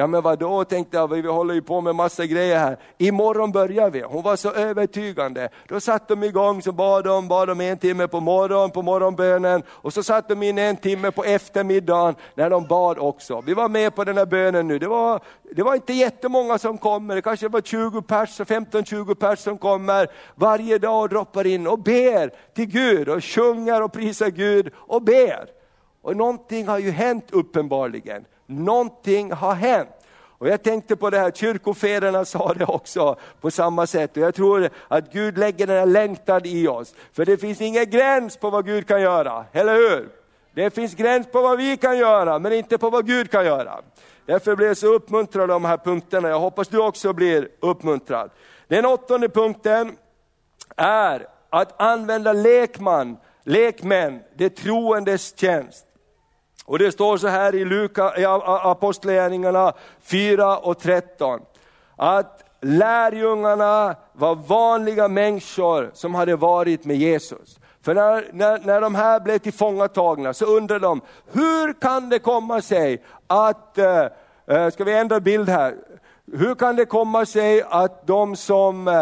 Ja men vadå, tänkte jag, vi håller ju på med massa grejer här. Imorgon börjar vi. Hon var så övertygande. Då satt de igång, så bad de, bad de en timme på morgonen, på morgonbönen. Och så satt de in en timme på eftermiddagen när de bad också. Vi var med på den här bönen nu. Det var, det var inte jättemånga som kommer, det kanske var 20 pers, 15-20 pers som kommer varje dag och droppar in och ber till Gud och sjunger och prisar Gud och ber. Och någonting har ju hänt uppenbarligen. Någonting har hänt. Och jag tänkte på det här, kyrkofäderna sa det också på samma sätt. Och jag tror att Gud lägger den här längtan i oss. För det finns ingen gräns på vad Gud kan göra, eller hur? Det finns gräns på vad vi kan göra, men inte på vad Gud kan göra. Därför blir jag så uppmuntrad av de här punkterna. Jag hoppas du också blir uppmuntrad. Den åttonde punkten är att använda lekman, lekmän, det troendes tjänst. Och det står så här i, Luka, i Apostlagärningarna 4 och 13, att lärjungarna var vanliga människor som hade varit med Jesus. För när, när, när de här blev tillfångatagna så undrade de, hur kan det komma sig att, eh, eh ska vi ändra bild här, hur kan det komma sig att de som eh,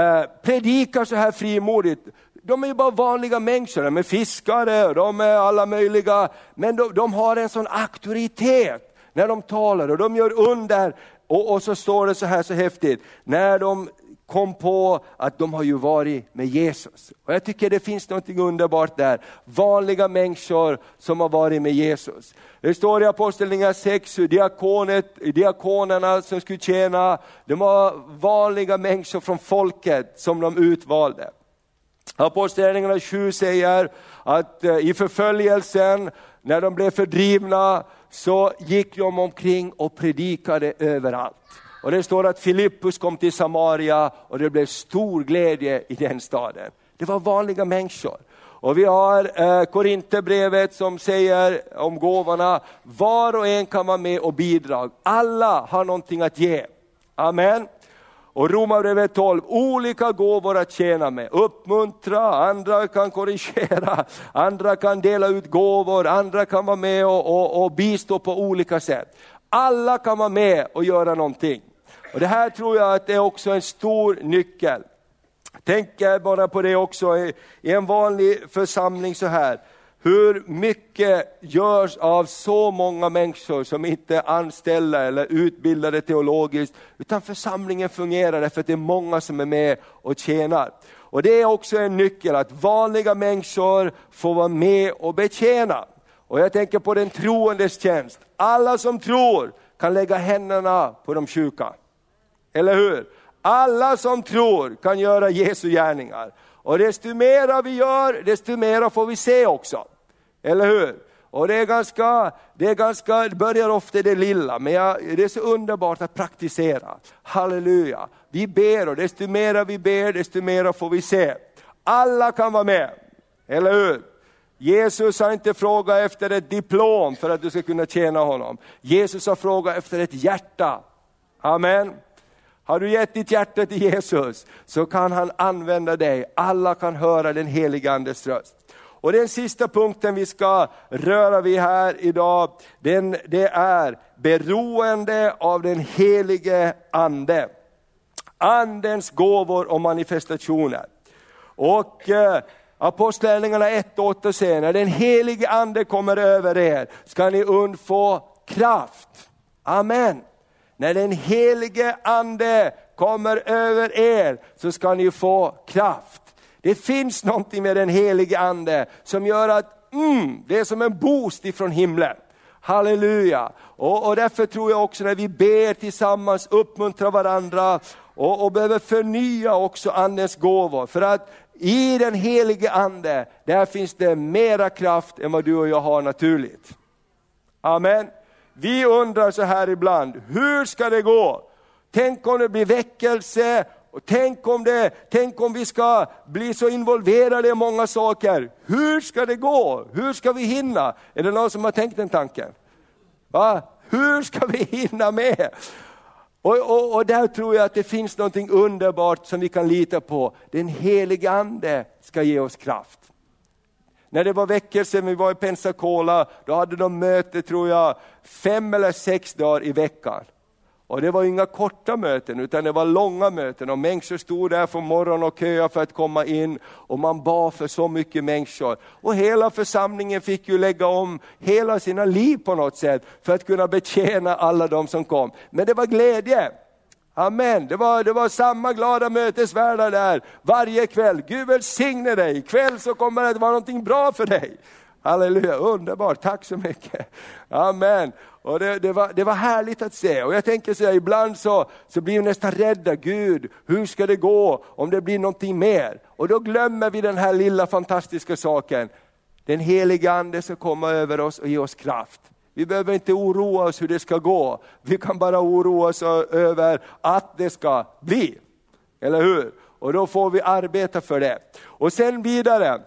eh predikar så här frimodigt, de är ju bara vanliga människor, de är fiskare, de är alla möjliga, men de, de har en sån auktoritet när de talar och de gör under. Och, och så står det så här så häftigt, när de kom på att de har ju varit med Jesus. Och Jag tycker det finns något underbart där. Vanliga människor som har varit med Jesus. Det står i Apostlagärningarna 6 hur diakonet, diakonerna som skulle tjäna, de var vanliga människor från folket som de utvalde. Apostlagärningarna 7 säger att eh, i förföljelsen, när de blev fördrivna, så gick de omkring och predikade överallt. Och det står att Filippus kom till Samaria och det blev stor glädje i den staden. Det var vanliga människor. Och vi har eh, Korinthierbrevet som säger om gåvorna, var och en kan vara med och bidra. Alla har någonting att ge. Amen. Och Romarbrevet 12, olika gåvor att tjäna med. Uppmuntra, andra kan korrigera, andra kan dela ut gåvor, andra kan vara med och, och, och bistå på olika sätt. Alla kan vara med och göra någonting. Och Det här tror jag att det är också en stor nyckel. Tänk bara på det också i en vanlig församling så här. Hur mycket görs av så många människor som inte är anställda eller utbildade teologiskt, utan församlingen fungerar därför att det är många som är med och tjänar. Och det är också en nyckel, att vanliga människor får vara med och betjäna. Och jag tänker på den troendes tjänst. Alla som tror kan lägga händerna på de sjuka. Eller hur? Alla som tror kan göra Jesu gärningar. Och desto mera vi gör, desto mera får vi se också. Eller hur? Och det är ganska, det är ganska, det börjar ofta i det lilla, men jag, det är så underbart att praktisera. Halleluja! Vi ber och desto mera vi ber, desto mera får vi se. Alla kan vara med, eller hur? Jesus har inte frågat efter ett diplom för att du ska kunna tjäna honom. Jesus har frågat efter ett hjärta. Amen. Har du gett ditt hjärta till Jesus så kan han använda dig. Alla kan höra den helige Andes röst. Och den sista punkten vi ska röra vid här idag, den, det är beroende av den helige Ande. Andens gåvor och manifestationer. Och eh, Apostlagärningarna 1 och 8 säger, när den helige Ande kommer över er ska ni undfå kraft. Amen. När den helige Ande kommer över er så ska ni få kraft. Det finns någonting med den helige ande som gör att mm, det är som en boost ifrån himlen. Halleluja! Och, och därför tror jag också när vi ber tillsammans, uppmuntrar varandra och, och behöver förnya också andens gåvor. För att i den helige ande, där finns det mera kraft än vad du och jag har naturligt. Amen. Vi undrar så här ibland, hur ska det gå? Tänk om det blir väckelse, och tänk om, det, tänk om vi ska bli så involverade i många saker. Hur ska det gå? Hur ska vi hinna? Är det någon som har tänkt den tanken? Va? Hur ska vi hinna med? Och, och, och, där tror jag att det finns något underbart som vi kan lita på. Den helige Ande ska ge oss kraft. När det var väckelse, vi var i Pensacola, då hade de möte tror jag fem eller sex dagar i veckan. Och det var inga korta möten, utan det var långa möten och människor stod där från morgonen och köade för att komma in och man bad för så mycket människor. Och hela församlingen fick ju lägga om hela sina liv på något sätt för att kunna betjäna alla de som kom. Men det var glädje. Amen, det var, det var samma glada mötesvärdar där varje kväll. Gud välsigne dig, ikväll så kommer det att vara någonting bra för dig. Halleluja, underbart, tack så mycket. Amen. Och det, det, var, det var härligt att se. Och jag tänker så här, ibland så, så blir vi nästan rädda, Gud, hur ska det gå om det blir någonting mer? Och då glömmer vi den här lilla fantastiska saken. Den heliga Ande ska komma över oss och ge oss kraft. Vi behöver inte oroa oss hur det ska gå, vi kan bara oroa oss över att det ska bli. Eller hur? Och då får vi arbeta för det. Och sen vidare,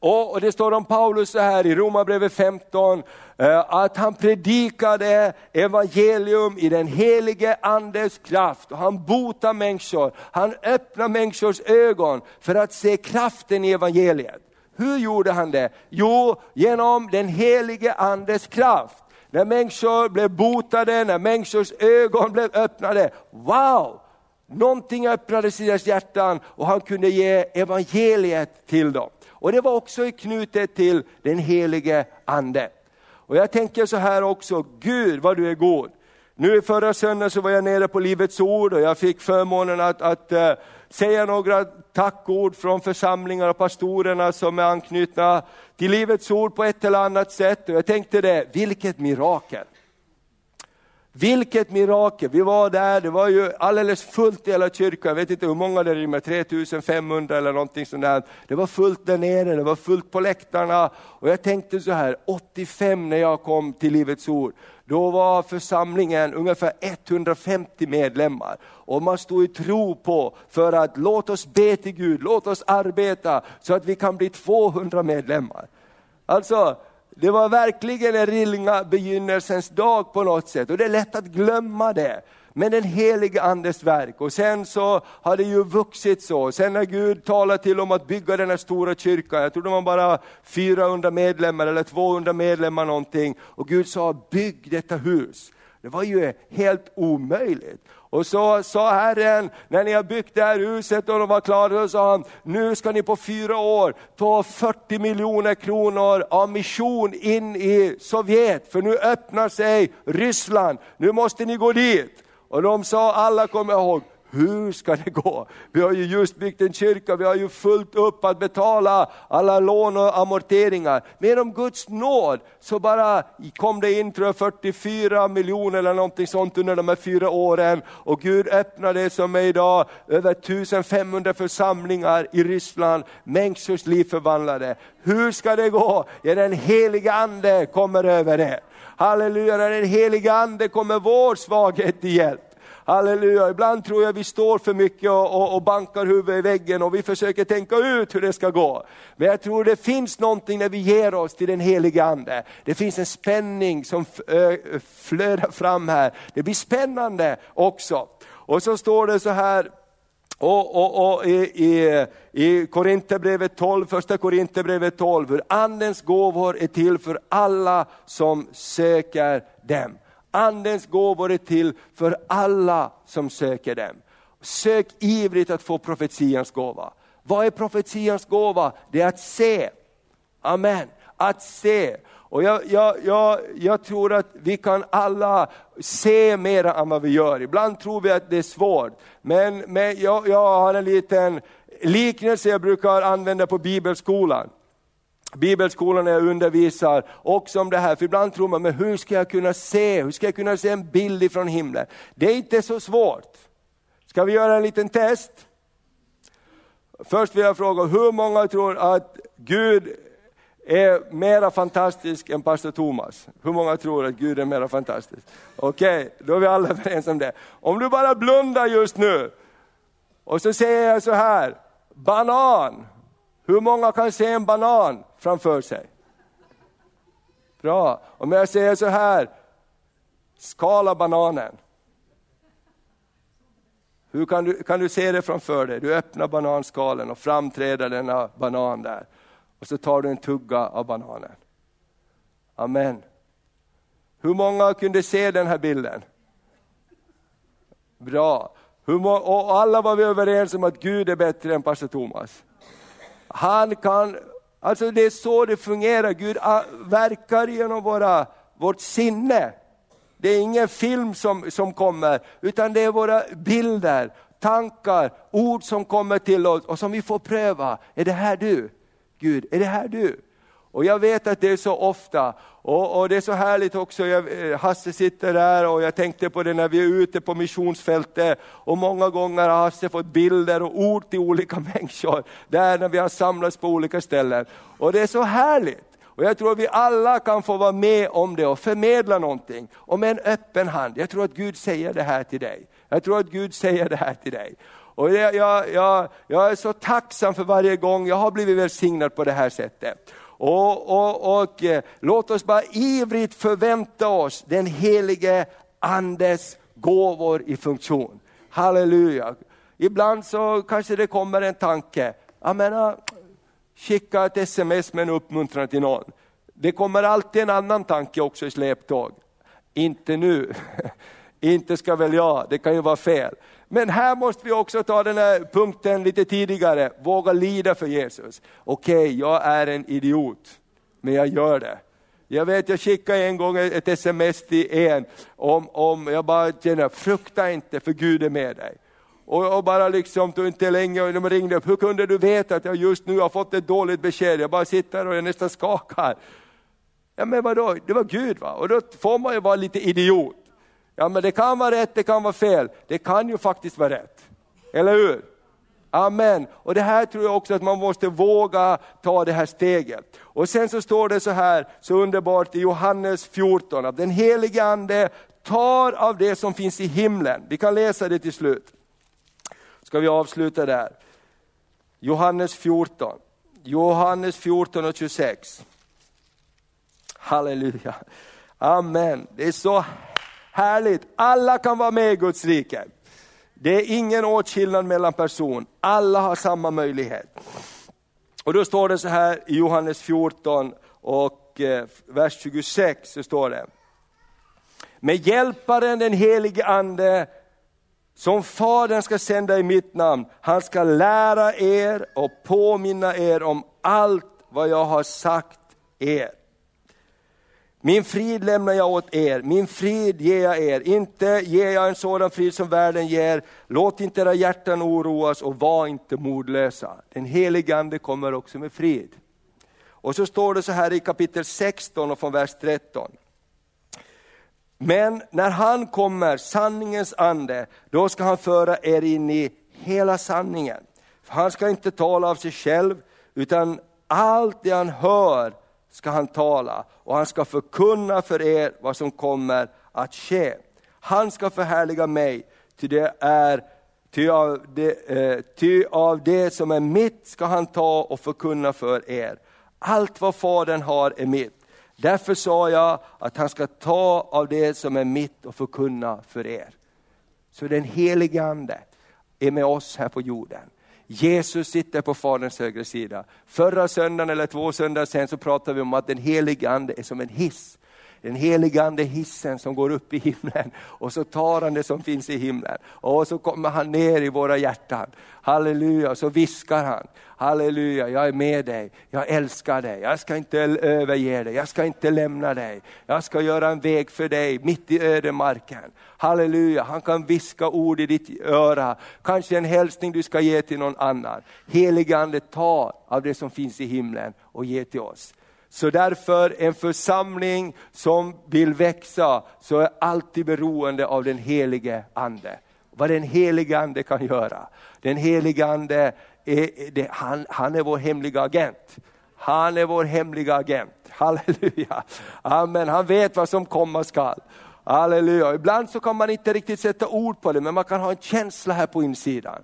och det står om Paulus så här i Romarbrevet 15, eh, att han predikade evangelium i den helige andes kraft. Och han botar människor, han öppnar människors ögon för att se kraften i evangeliet. Hur gjorde han det? Jo, genom den helige andes kraft. När människor blev botade, när människors ögon blev öppnade. Wow! Någonting öppnades i deras hjärtan och han kunde ge evangeliet till dem. Och det var också knutet till den helige Ande. Och jag tänker så här också, Gud vad du är god. Nu förra söndagen så var jag nere på Livets Ord och jag fick förmånen att, att uh, säga några tackord från församlingar och pastorerna som är anknutna till Livets Ord på ett eller annat sätt. Och jag tänkte det, vilket mirakel! Vilket mirakel! Vi var där, det var ju alldeles fullt i hela kyrkan, jag vet inte hur många det är, 3500 eller någonting sånt där. Det var fullt där nere, det var fullt på läktarna. Och jag tänkte så här, 85 när jag kom till Livets Ord, då var församlingen ungefär 150 medlemmar. Och man stod i tro på, för att låt oss be till Gud, låt oss arbeta så att vi kan bli 200 medlemmar. Alltså, det var verkligen en ringa begynnelsens dag på något sätt och det är lätt att glömma det. Men den helige Andes verk och sen så har det ju vuxit så. Sen när Gud talade till om att bygga den här stora kyrkan, jag tror det var bara 400 medlemmar eller 200 medlemmar någonting. Och Gud sa, bygg detta hus. Det var ju helt omöjligt. Och så sa Herren, när ni har byggt det här huset och de var klara, så sa han, nu ska ni på fyra år ta 40 miljoner kronor av mission in i Sovjet, för nu öppnar sig Ryssland, nu måste ni gå dit. Och de sa, alla kommer ihåg, hur ska det gå? Vi har ju just byggt en kyrka, vi har ju fullt upp att betala alla lån och amorteringar. Men genom Guds nåd så bara kom det in tror jag, 44 miljoner eller någonting sånt under de här fyra åren. Och Gud öppnade som är idag över 1500 församlingar i Ryssland, människors liv förvandlade. Hur ska det gå? Ja, den heliga ande kommer över det. Halleluja, när den heliga ande kommer vår svaghet till hjälp. Halleluja, ibland tror jag vi står för mycket och, och, och, bankar huvudet i väggen och vi försöker tänka ut hur det ska gå. Men jag tror det finns någonting när vi ger oss till den helige Ande. Det finns en spänning som flödar fram här. Det blir spännande också. Och så står det så här, och, och, och, i, i, i Korinthierbrevet 12, första Korinthierbrevet 12, hur andens gåvor är till för alla som söker dem. Andens gåvor är till för alla som söker dem. Sök ivrigt att få profetians gåva. Vad är profetians gåva? Det är att se. Amen. Att se. Och jag, jag, jag, jag tror att vi kan alla se mer än vad vi gör. Ibland tror vi att det är svårt. Men, men jag, jag har en liten liknelse jag brukar använda på bibelskolan. Bibelskolan när jag undervisar också om det här, för ibland tror man, men hur ska jag kunna se, hur ska jag kunna se en bild ifrån himlen? Det är inte så svårt. Ska vi göra en liten test? Först vill jag fråga, hur många tror att Gud är mera fantastisk än pastor Thomas? Hur många tror att Gud är mera fantastisk? Okej, okay, då är vi alla överens om det. Om du bara blundar just nu, och så säger jag så här, banan. Hur många kan se en banan framför sig? Bra. Om jag säger så här, skala bananen. Hur kan du, kan du se det framför dig? Du öppnar bananskalen och framträder denna banan där. Och så tar du en tugga av bananen. Amen. Hur många kunde se den här bilden? Bra. Hur och alla var vi överens om att Gud är bättre än pastor Thomas. Han kan, alltså det är så det fungerar, Gud ah, verkar genom våra, vårt sinne. Det är ingen film som, som kommer, utan det är våra bilder, tankar, ord som kommer till oss och som vi får pröva. Är det här du? Gud, är det här du? Och jag vet att det är så ofta, och, och det är så härligt också, jag, eh, Hasse sitter där och jag tänkte på det när vi är ute på missionsfältet, och många gånger har Hasse fått bilder och ord till olika människor, där när vi har samlats på olika ställen. Och det är så härligt. Och jag tror att vi alla kan få vara med om det och förmedla någonting, och med en öppen hand. Jag tror att Gud säger det här till dig. Jag tror att Gud säger det här till dig. Och jag, jag, jag, jag är så tacksam för varje gång jag har blivit välsignad på det här sättet. Och, och, och eh, låt oss bara ivrigt förvänta oss den helige Andes gåvor i funktion. Halleluja. Ibland så kanske det kommer en tanke, jag menar, ah, skicka ett sms med en uppmuntran till någon. Det kommer alltid en annan tanke också i släptåg. Inte nu, inte ska väl jag, det kan ju vara fel. Men här måste vi också ta den här punkten lite tidigare, våga lida för Jesus. Okej, okay, jag är en idiot, men jag gör det. Jag vet, jag skickade en gång ett sms till en, om, om jag bara känner, frukta inte för Gud är med dig. Och, och bara liksom, tog inte länge, och de ringde upp, hur kunde du veta att jag just nu har fått ett dåligt besked? Jag bara sitter och jag nästan skakar. Ja men vadå, det var Gud va? Och då får man ju vara lite idiot. Ja men det kan vara rätt, det kan vara fel. Det kan ju faktiskt vara rätt. Eller hur? Amen. Och det här tror jag också att man måste våga ta det här steget. Och sen så står det så här, så underbart i Johannes 14, att den helige Ande tar av det som finns i himlen. Vi kan läsa det till slut. Ska vi avsluta där. Johannes 14. Johannes 14 och 26. Halleluja. Amen. Det är så Härligt, alla kan vara med i Guds rike. Det är ingen åtskillnad mellan person, alla har samma möjlighet. Och då står det så här i Johannes 14 och eh, vers 26, så står det. Med hjälparen den helige ande, som Fadern ska sända i mitt namn, han ska lära er och påminna er om allt vad jag har sagt er. Min frid lämnar jag åt er, min frid ger jag er, inte ger jag en sådan frid som världen ger. Låt inte era hjärtan oroas och var inte modlösa. Den helige Ande kommer också med frid. Och så står det så här i kapitel 16 och från vers 13. Men när han kommer, sanningens ande, då ska han föra er in i hela sanningen. För han ska inte tala av sig själv, utan allt det han hör ska han tala och han ska förkunna för er vad som kommer att ske. Han ska förhärliga mig, ty det är Ty av, det, eh, ty av det som är mitt ska han ta och förkunna för er. Allt vad Fadern har är mitt. Därför sa jag att han ska ta av det som är mitt och förkunna för er. Så den helige Ande är med oss här på jorden. Jesus sitter på Faderns högra sida. Förra söndagen eller två söndagar sen så pratade vi om att den helige Ande är som en hiss. Den heligande hissen som går upp i himlen och så tar han det som finns i himlen och så kommer han ner i våra hjärtan. Halleluja, så viskar han. Halleluja, jag är med dig, jag älskar dig, jag ska inte överge dig, jag ska inte lämna dig. Jag ska göra en väg för dig mitt i ödemarken. Halleluja, han kan viska ord i ditt öra, kanske en hälsning du ska ge till någon annan. Helige Ande, ta av det som finns i himlen och ge till oss. Så därför en församling som vill växa, så är alltid beroende av den helige Ande. Vad den helige Ande kan göra. Den helige Ande, är, det, han, han är vår hemliga agent. Han är vår hemliga agent. Halleluja. Amen. Han vet vad som komma skall. Halleluja. Ibland så kan man inte riktigt sätta ord på det, men man kan ha en känsla här på insidan.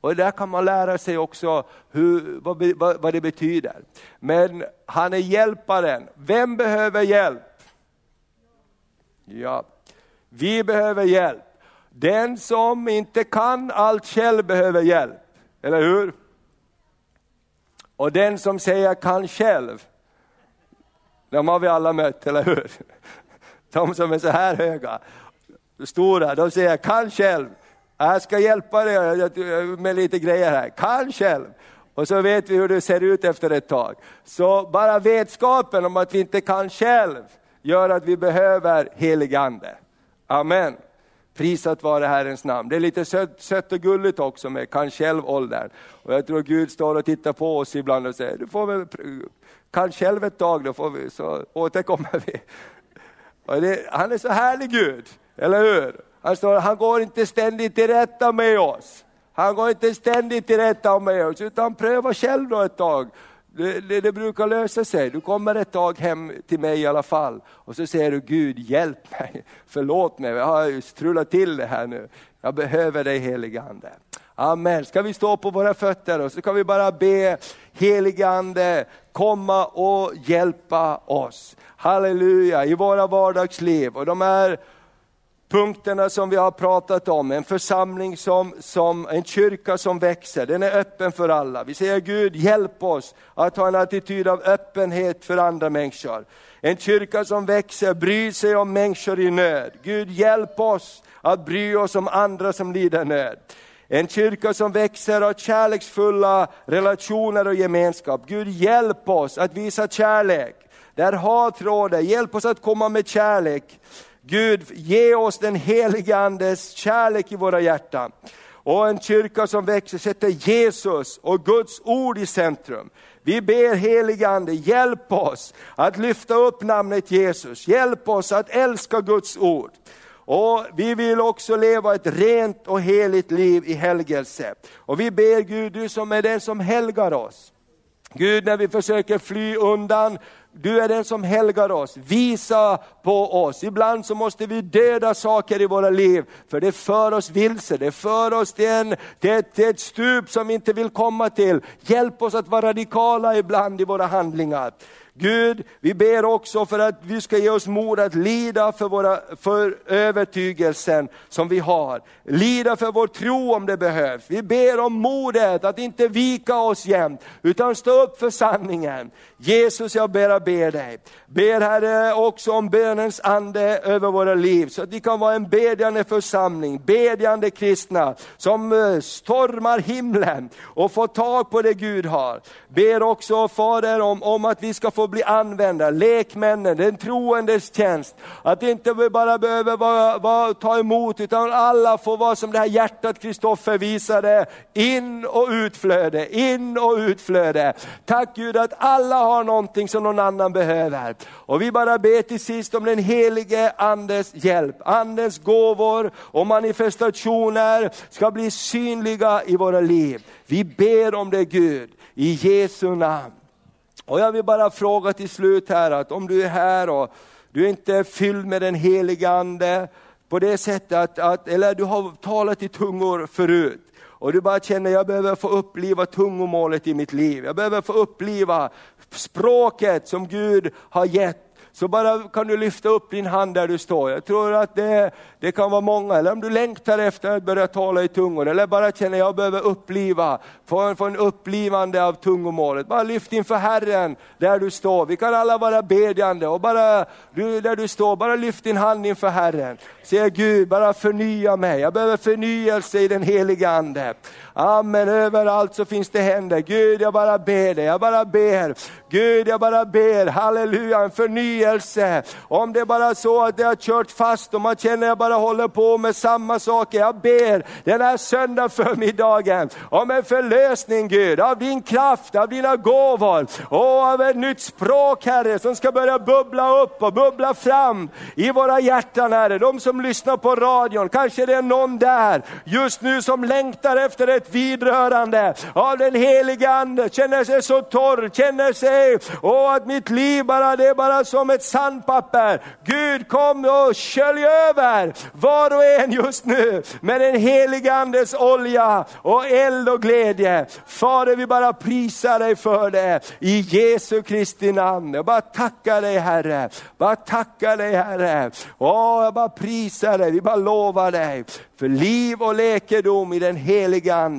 Och där kan man lära sig också hur, vad, vad, vad det betyder. Men han är hjälparen. Vem behöver hjälp? Ja, vi behöver hjälp. Den som inte kan allt själv behöver hjälp, eller hur? Och den som säger kan själv, de har vi alla mött, eller hur? De som är så här höga, stora, de säger kan själv. Äh, jag ska hjälpa dig med lite grejer här, kan själv. Och så vet vi hur det ser ut efter ett tag. Så bara vetskapen om att vi inte kan själv gör att vi behöver helig ande. Amen. Prisat vare Herrens namn. Det är lite sött, sött och gulligt också med kan själv-åldern. Och jag tror Gud står och tittar på oss ibland och säger, du får väl kan själv ett tag, då får vi, så återkommer vi. Det, han är så härlig Gud, eller hur? Han, står, han går inte ständigt till rätta med oss. Han går inte ständigt till rätta med oss, utan pröva själv då ett tag. Det, det, det, brukar lösa sig. Du kommer ett tag hem till mig i alla fall och så säger du Gud hjälp mig, förlåt mig, jag har strulat till det här nu. Jag behöver dig helige Ande. Amen. Ska vi stå på våra fötter och så kan vi bara be helige Ande komma och hjälpa oss. Halleluja, i våra vardagsliv. Och de här punkterna som vi har pratat om, en församling som, som en kyrka som växer, den är öppen för alla. Vi säger Gud hjälp oss att ha en attityd av öppenhet för andra människor. En kyrka som växer, bryr sig om människor i nöd. Gud hjälp oss att bry oss om andra som lider nöd. En kyrka som växer av kärleksfulla relationer och gemenskap. Gud hjälp oss att visa kärlek. Där hat råder, hjälp oss att komma med kärlek. Gud, ge oss den heliga Andes kärlek i våra hjärtan. Och en kyrka som växer sätter Jesus och Guds ord i centrum. Vi ber helige Ande, hjälp oss att lyfta upp namnet Jesus. Hjälp oss att älska Guds ord. Och Vi vill också leva ett rent och heligt liv i helgelse. Och vi ber Gud, du som är den som helgar oss. Gud, när vi försöker fly undan du är den som helgar oss, visa på oss. Ibland så måste vi döda saker i våra liv, för det för oss vilse, det för oss till, en, till, ett, till ett stup som vi inte vill komma till. Hjälp oss att vara radikala ibland i våra handlingar. Gud, vi ber också för att du ska ge oss mod att lida för, våra, för övertygelsen som vi har. Lida för vår tro om det behövs. Vi ber om modet att inte vika oss jämt, utan stå upp för sanningen. Jesus, jag ber, ber dig. Ber Herre också om bönens ande över våra liv, så att vi kan vara en bedjande församling, bedjande kristna, som eh, stormar himlen och får tag på det Gud har. Ber också Fader om, om att vi ska få bli använda, lekmännen, den troendes tjänst. Att inte vi bara behöver vara, vara, ta emot, utan alla får vara som det här hjärtat Kristoffer visade, in och utflöde, in och utflöde. Tack Gud att alla har någonting som någon annan behöver. Och vi bara ber till sist om den helige Andes hjälp. Andens gåvor och manifestationer ska bli synliga i våra liv. Vi ber om det Gud, i Jesu namn. Och jag vill bara fråga till slut här att om du är här och du är inte fylld med den helige Ande på det sättet att, att eller du har talat i tungor förut och du bara känner jag behöver få uppliva tungomålet i mitt liv. Jag behöver få uppliva språket som Gud har gett så bara kan du lyfta upp din hand där du står. Jag tror att det, det kan vara många, eller om du längtar efter att börja tala i tungor, eller bara känner att jag behöver uppliva, få en, få en upplivande av tungomålet. Bara lyft inför Herren där du står. Vi kan alla vara bedjande och bara, du, där du står, bara lyft din hand inför Herren. Säg Gud, bara förnya mig. Jag behöver förnyelse i den heliga Ande. Amen, överallt så finns det händer. Gud, jag bara ber dig, jag bara ber. Gud, jag bara ber, halleluja, en förnyelse. Om det är bara så att det har kört fast och man känner att jag bara håller på med samma saker. Jag ber den här söndag förmiddagen om en förlösning Gud, av din kraft, av dina gåvor och av ett nytt språk Herre som ska börja bubbla upp och bubbla fram i våra hjärtan Herre. De som lyssnar på radion, kanske det är någon där just nu som längtar efter ett vidrörande av den heliga Ande, känner sig så torr, känner sig, åh, att mitt liv bara, det är bara som ett sandpapper. Gud kom och skölj över var och en just nu med den heliga Andes olja och eld och glädje. Fader vi bara prisar dig för det i Jesu Kristi namn. Jag bara tackar dig Herre, bara tackar dig Herre. Åh, jag bara prisar dig, vi bara lovar dig för liv och läkedom i den heliga Ande.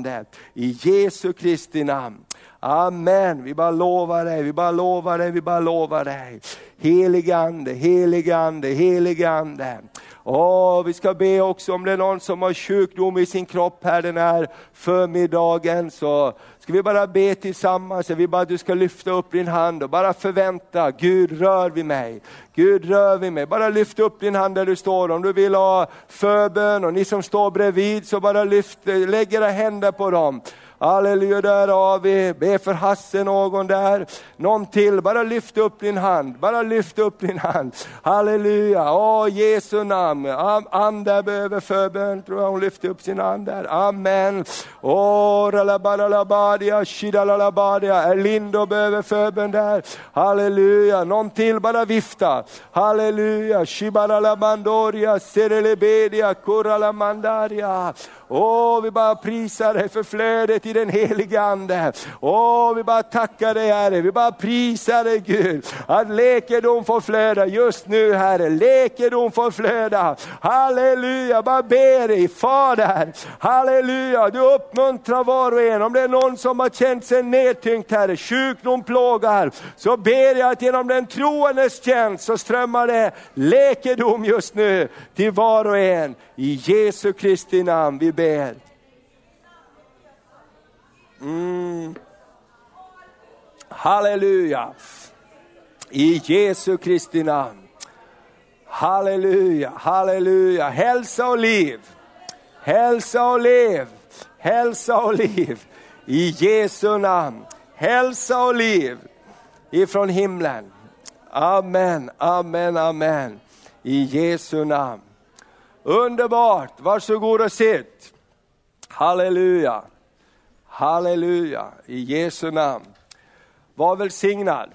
I Jesu Kristi namn. Amen, vi bara lovar dig, vi bara lovar dig, vi bara lovar dig. Helige Ande, helige Ande, helige Ande. Åh, vi ska be också om det är någon som har sjukdom i sin kropp här den här förmiddagen, så ska vi bara be tillsammans. Jag vill bara att du ska lyfta upp din hand och bara förvänta, Gud rör vid mig. Gud rör vid mig. Bara lyft upp din hand där du står. Om du vill ha förbön och ni som står bredvid så bara lyft, lägg era händer på dem. Halleluja, där har vi. Be för Hasse någon där. Någon till, bara lyft upp din hand. Bara lyft upp din hand. Halleluja, åh Jesu namn. Anda behöver förbön, tror jag hon lyfte upp sin hand där. Amen. Åh, ralabarabadia, shidalalabadia. Erlindo behöver förbön där. Halleluja, någon till, bara vifta. Halleluja, shibaralabandoria, serelebedia, kuralamandaria. Åh, vi bara prisar dig för flödet i den heliga Ande. Åh, vi bara tackar dig Herre, vi bara prisar dig Gud. Att läkedom får flöda just nu Herre, läkedom får flöda. Halleluja, bara ber dig Fader. Halleluja, du uppmuntrar var och en. Om det är någon som har känt sig nedtyngt Herre, sjukdom plågar, så ber jag att genom den troendes tjänst så strömmar det läkedom just nu till var och en. I Jesu Kristi namn vi ber. Mm. Halleluja. I Jesu Kristi namn. Halleluja, halleluja. Hälsa och liv. Hälsa och liv. Hälsa och liv. I Jesu namn. Hälsa och liv ifrån himlen. Amen, amen, amen. I Jesu namn. Underbart, varsågod och sitt. Halleluja, halleluja, i Jesu namn. Var välsignad.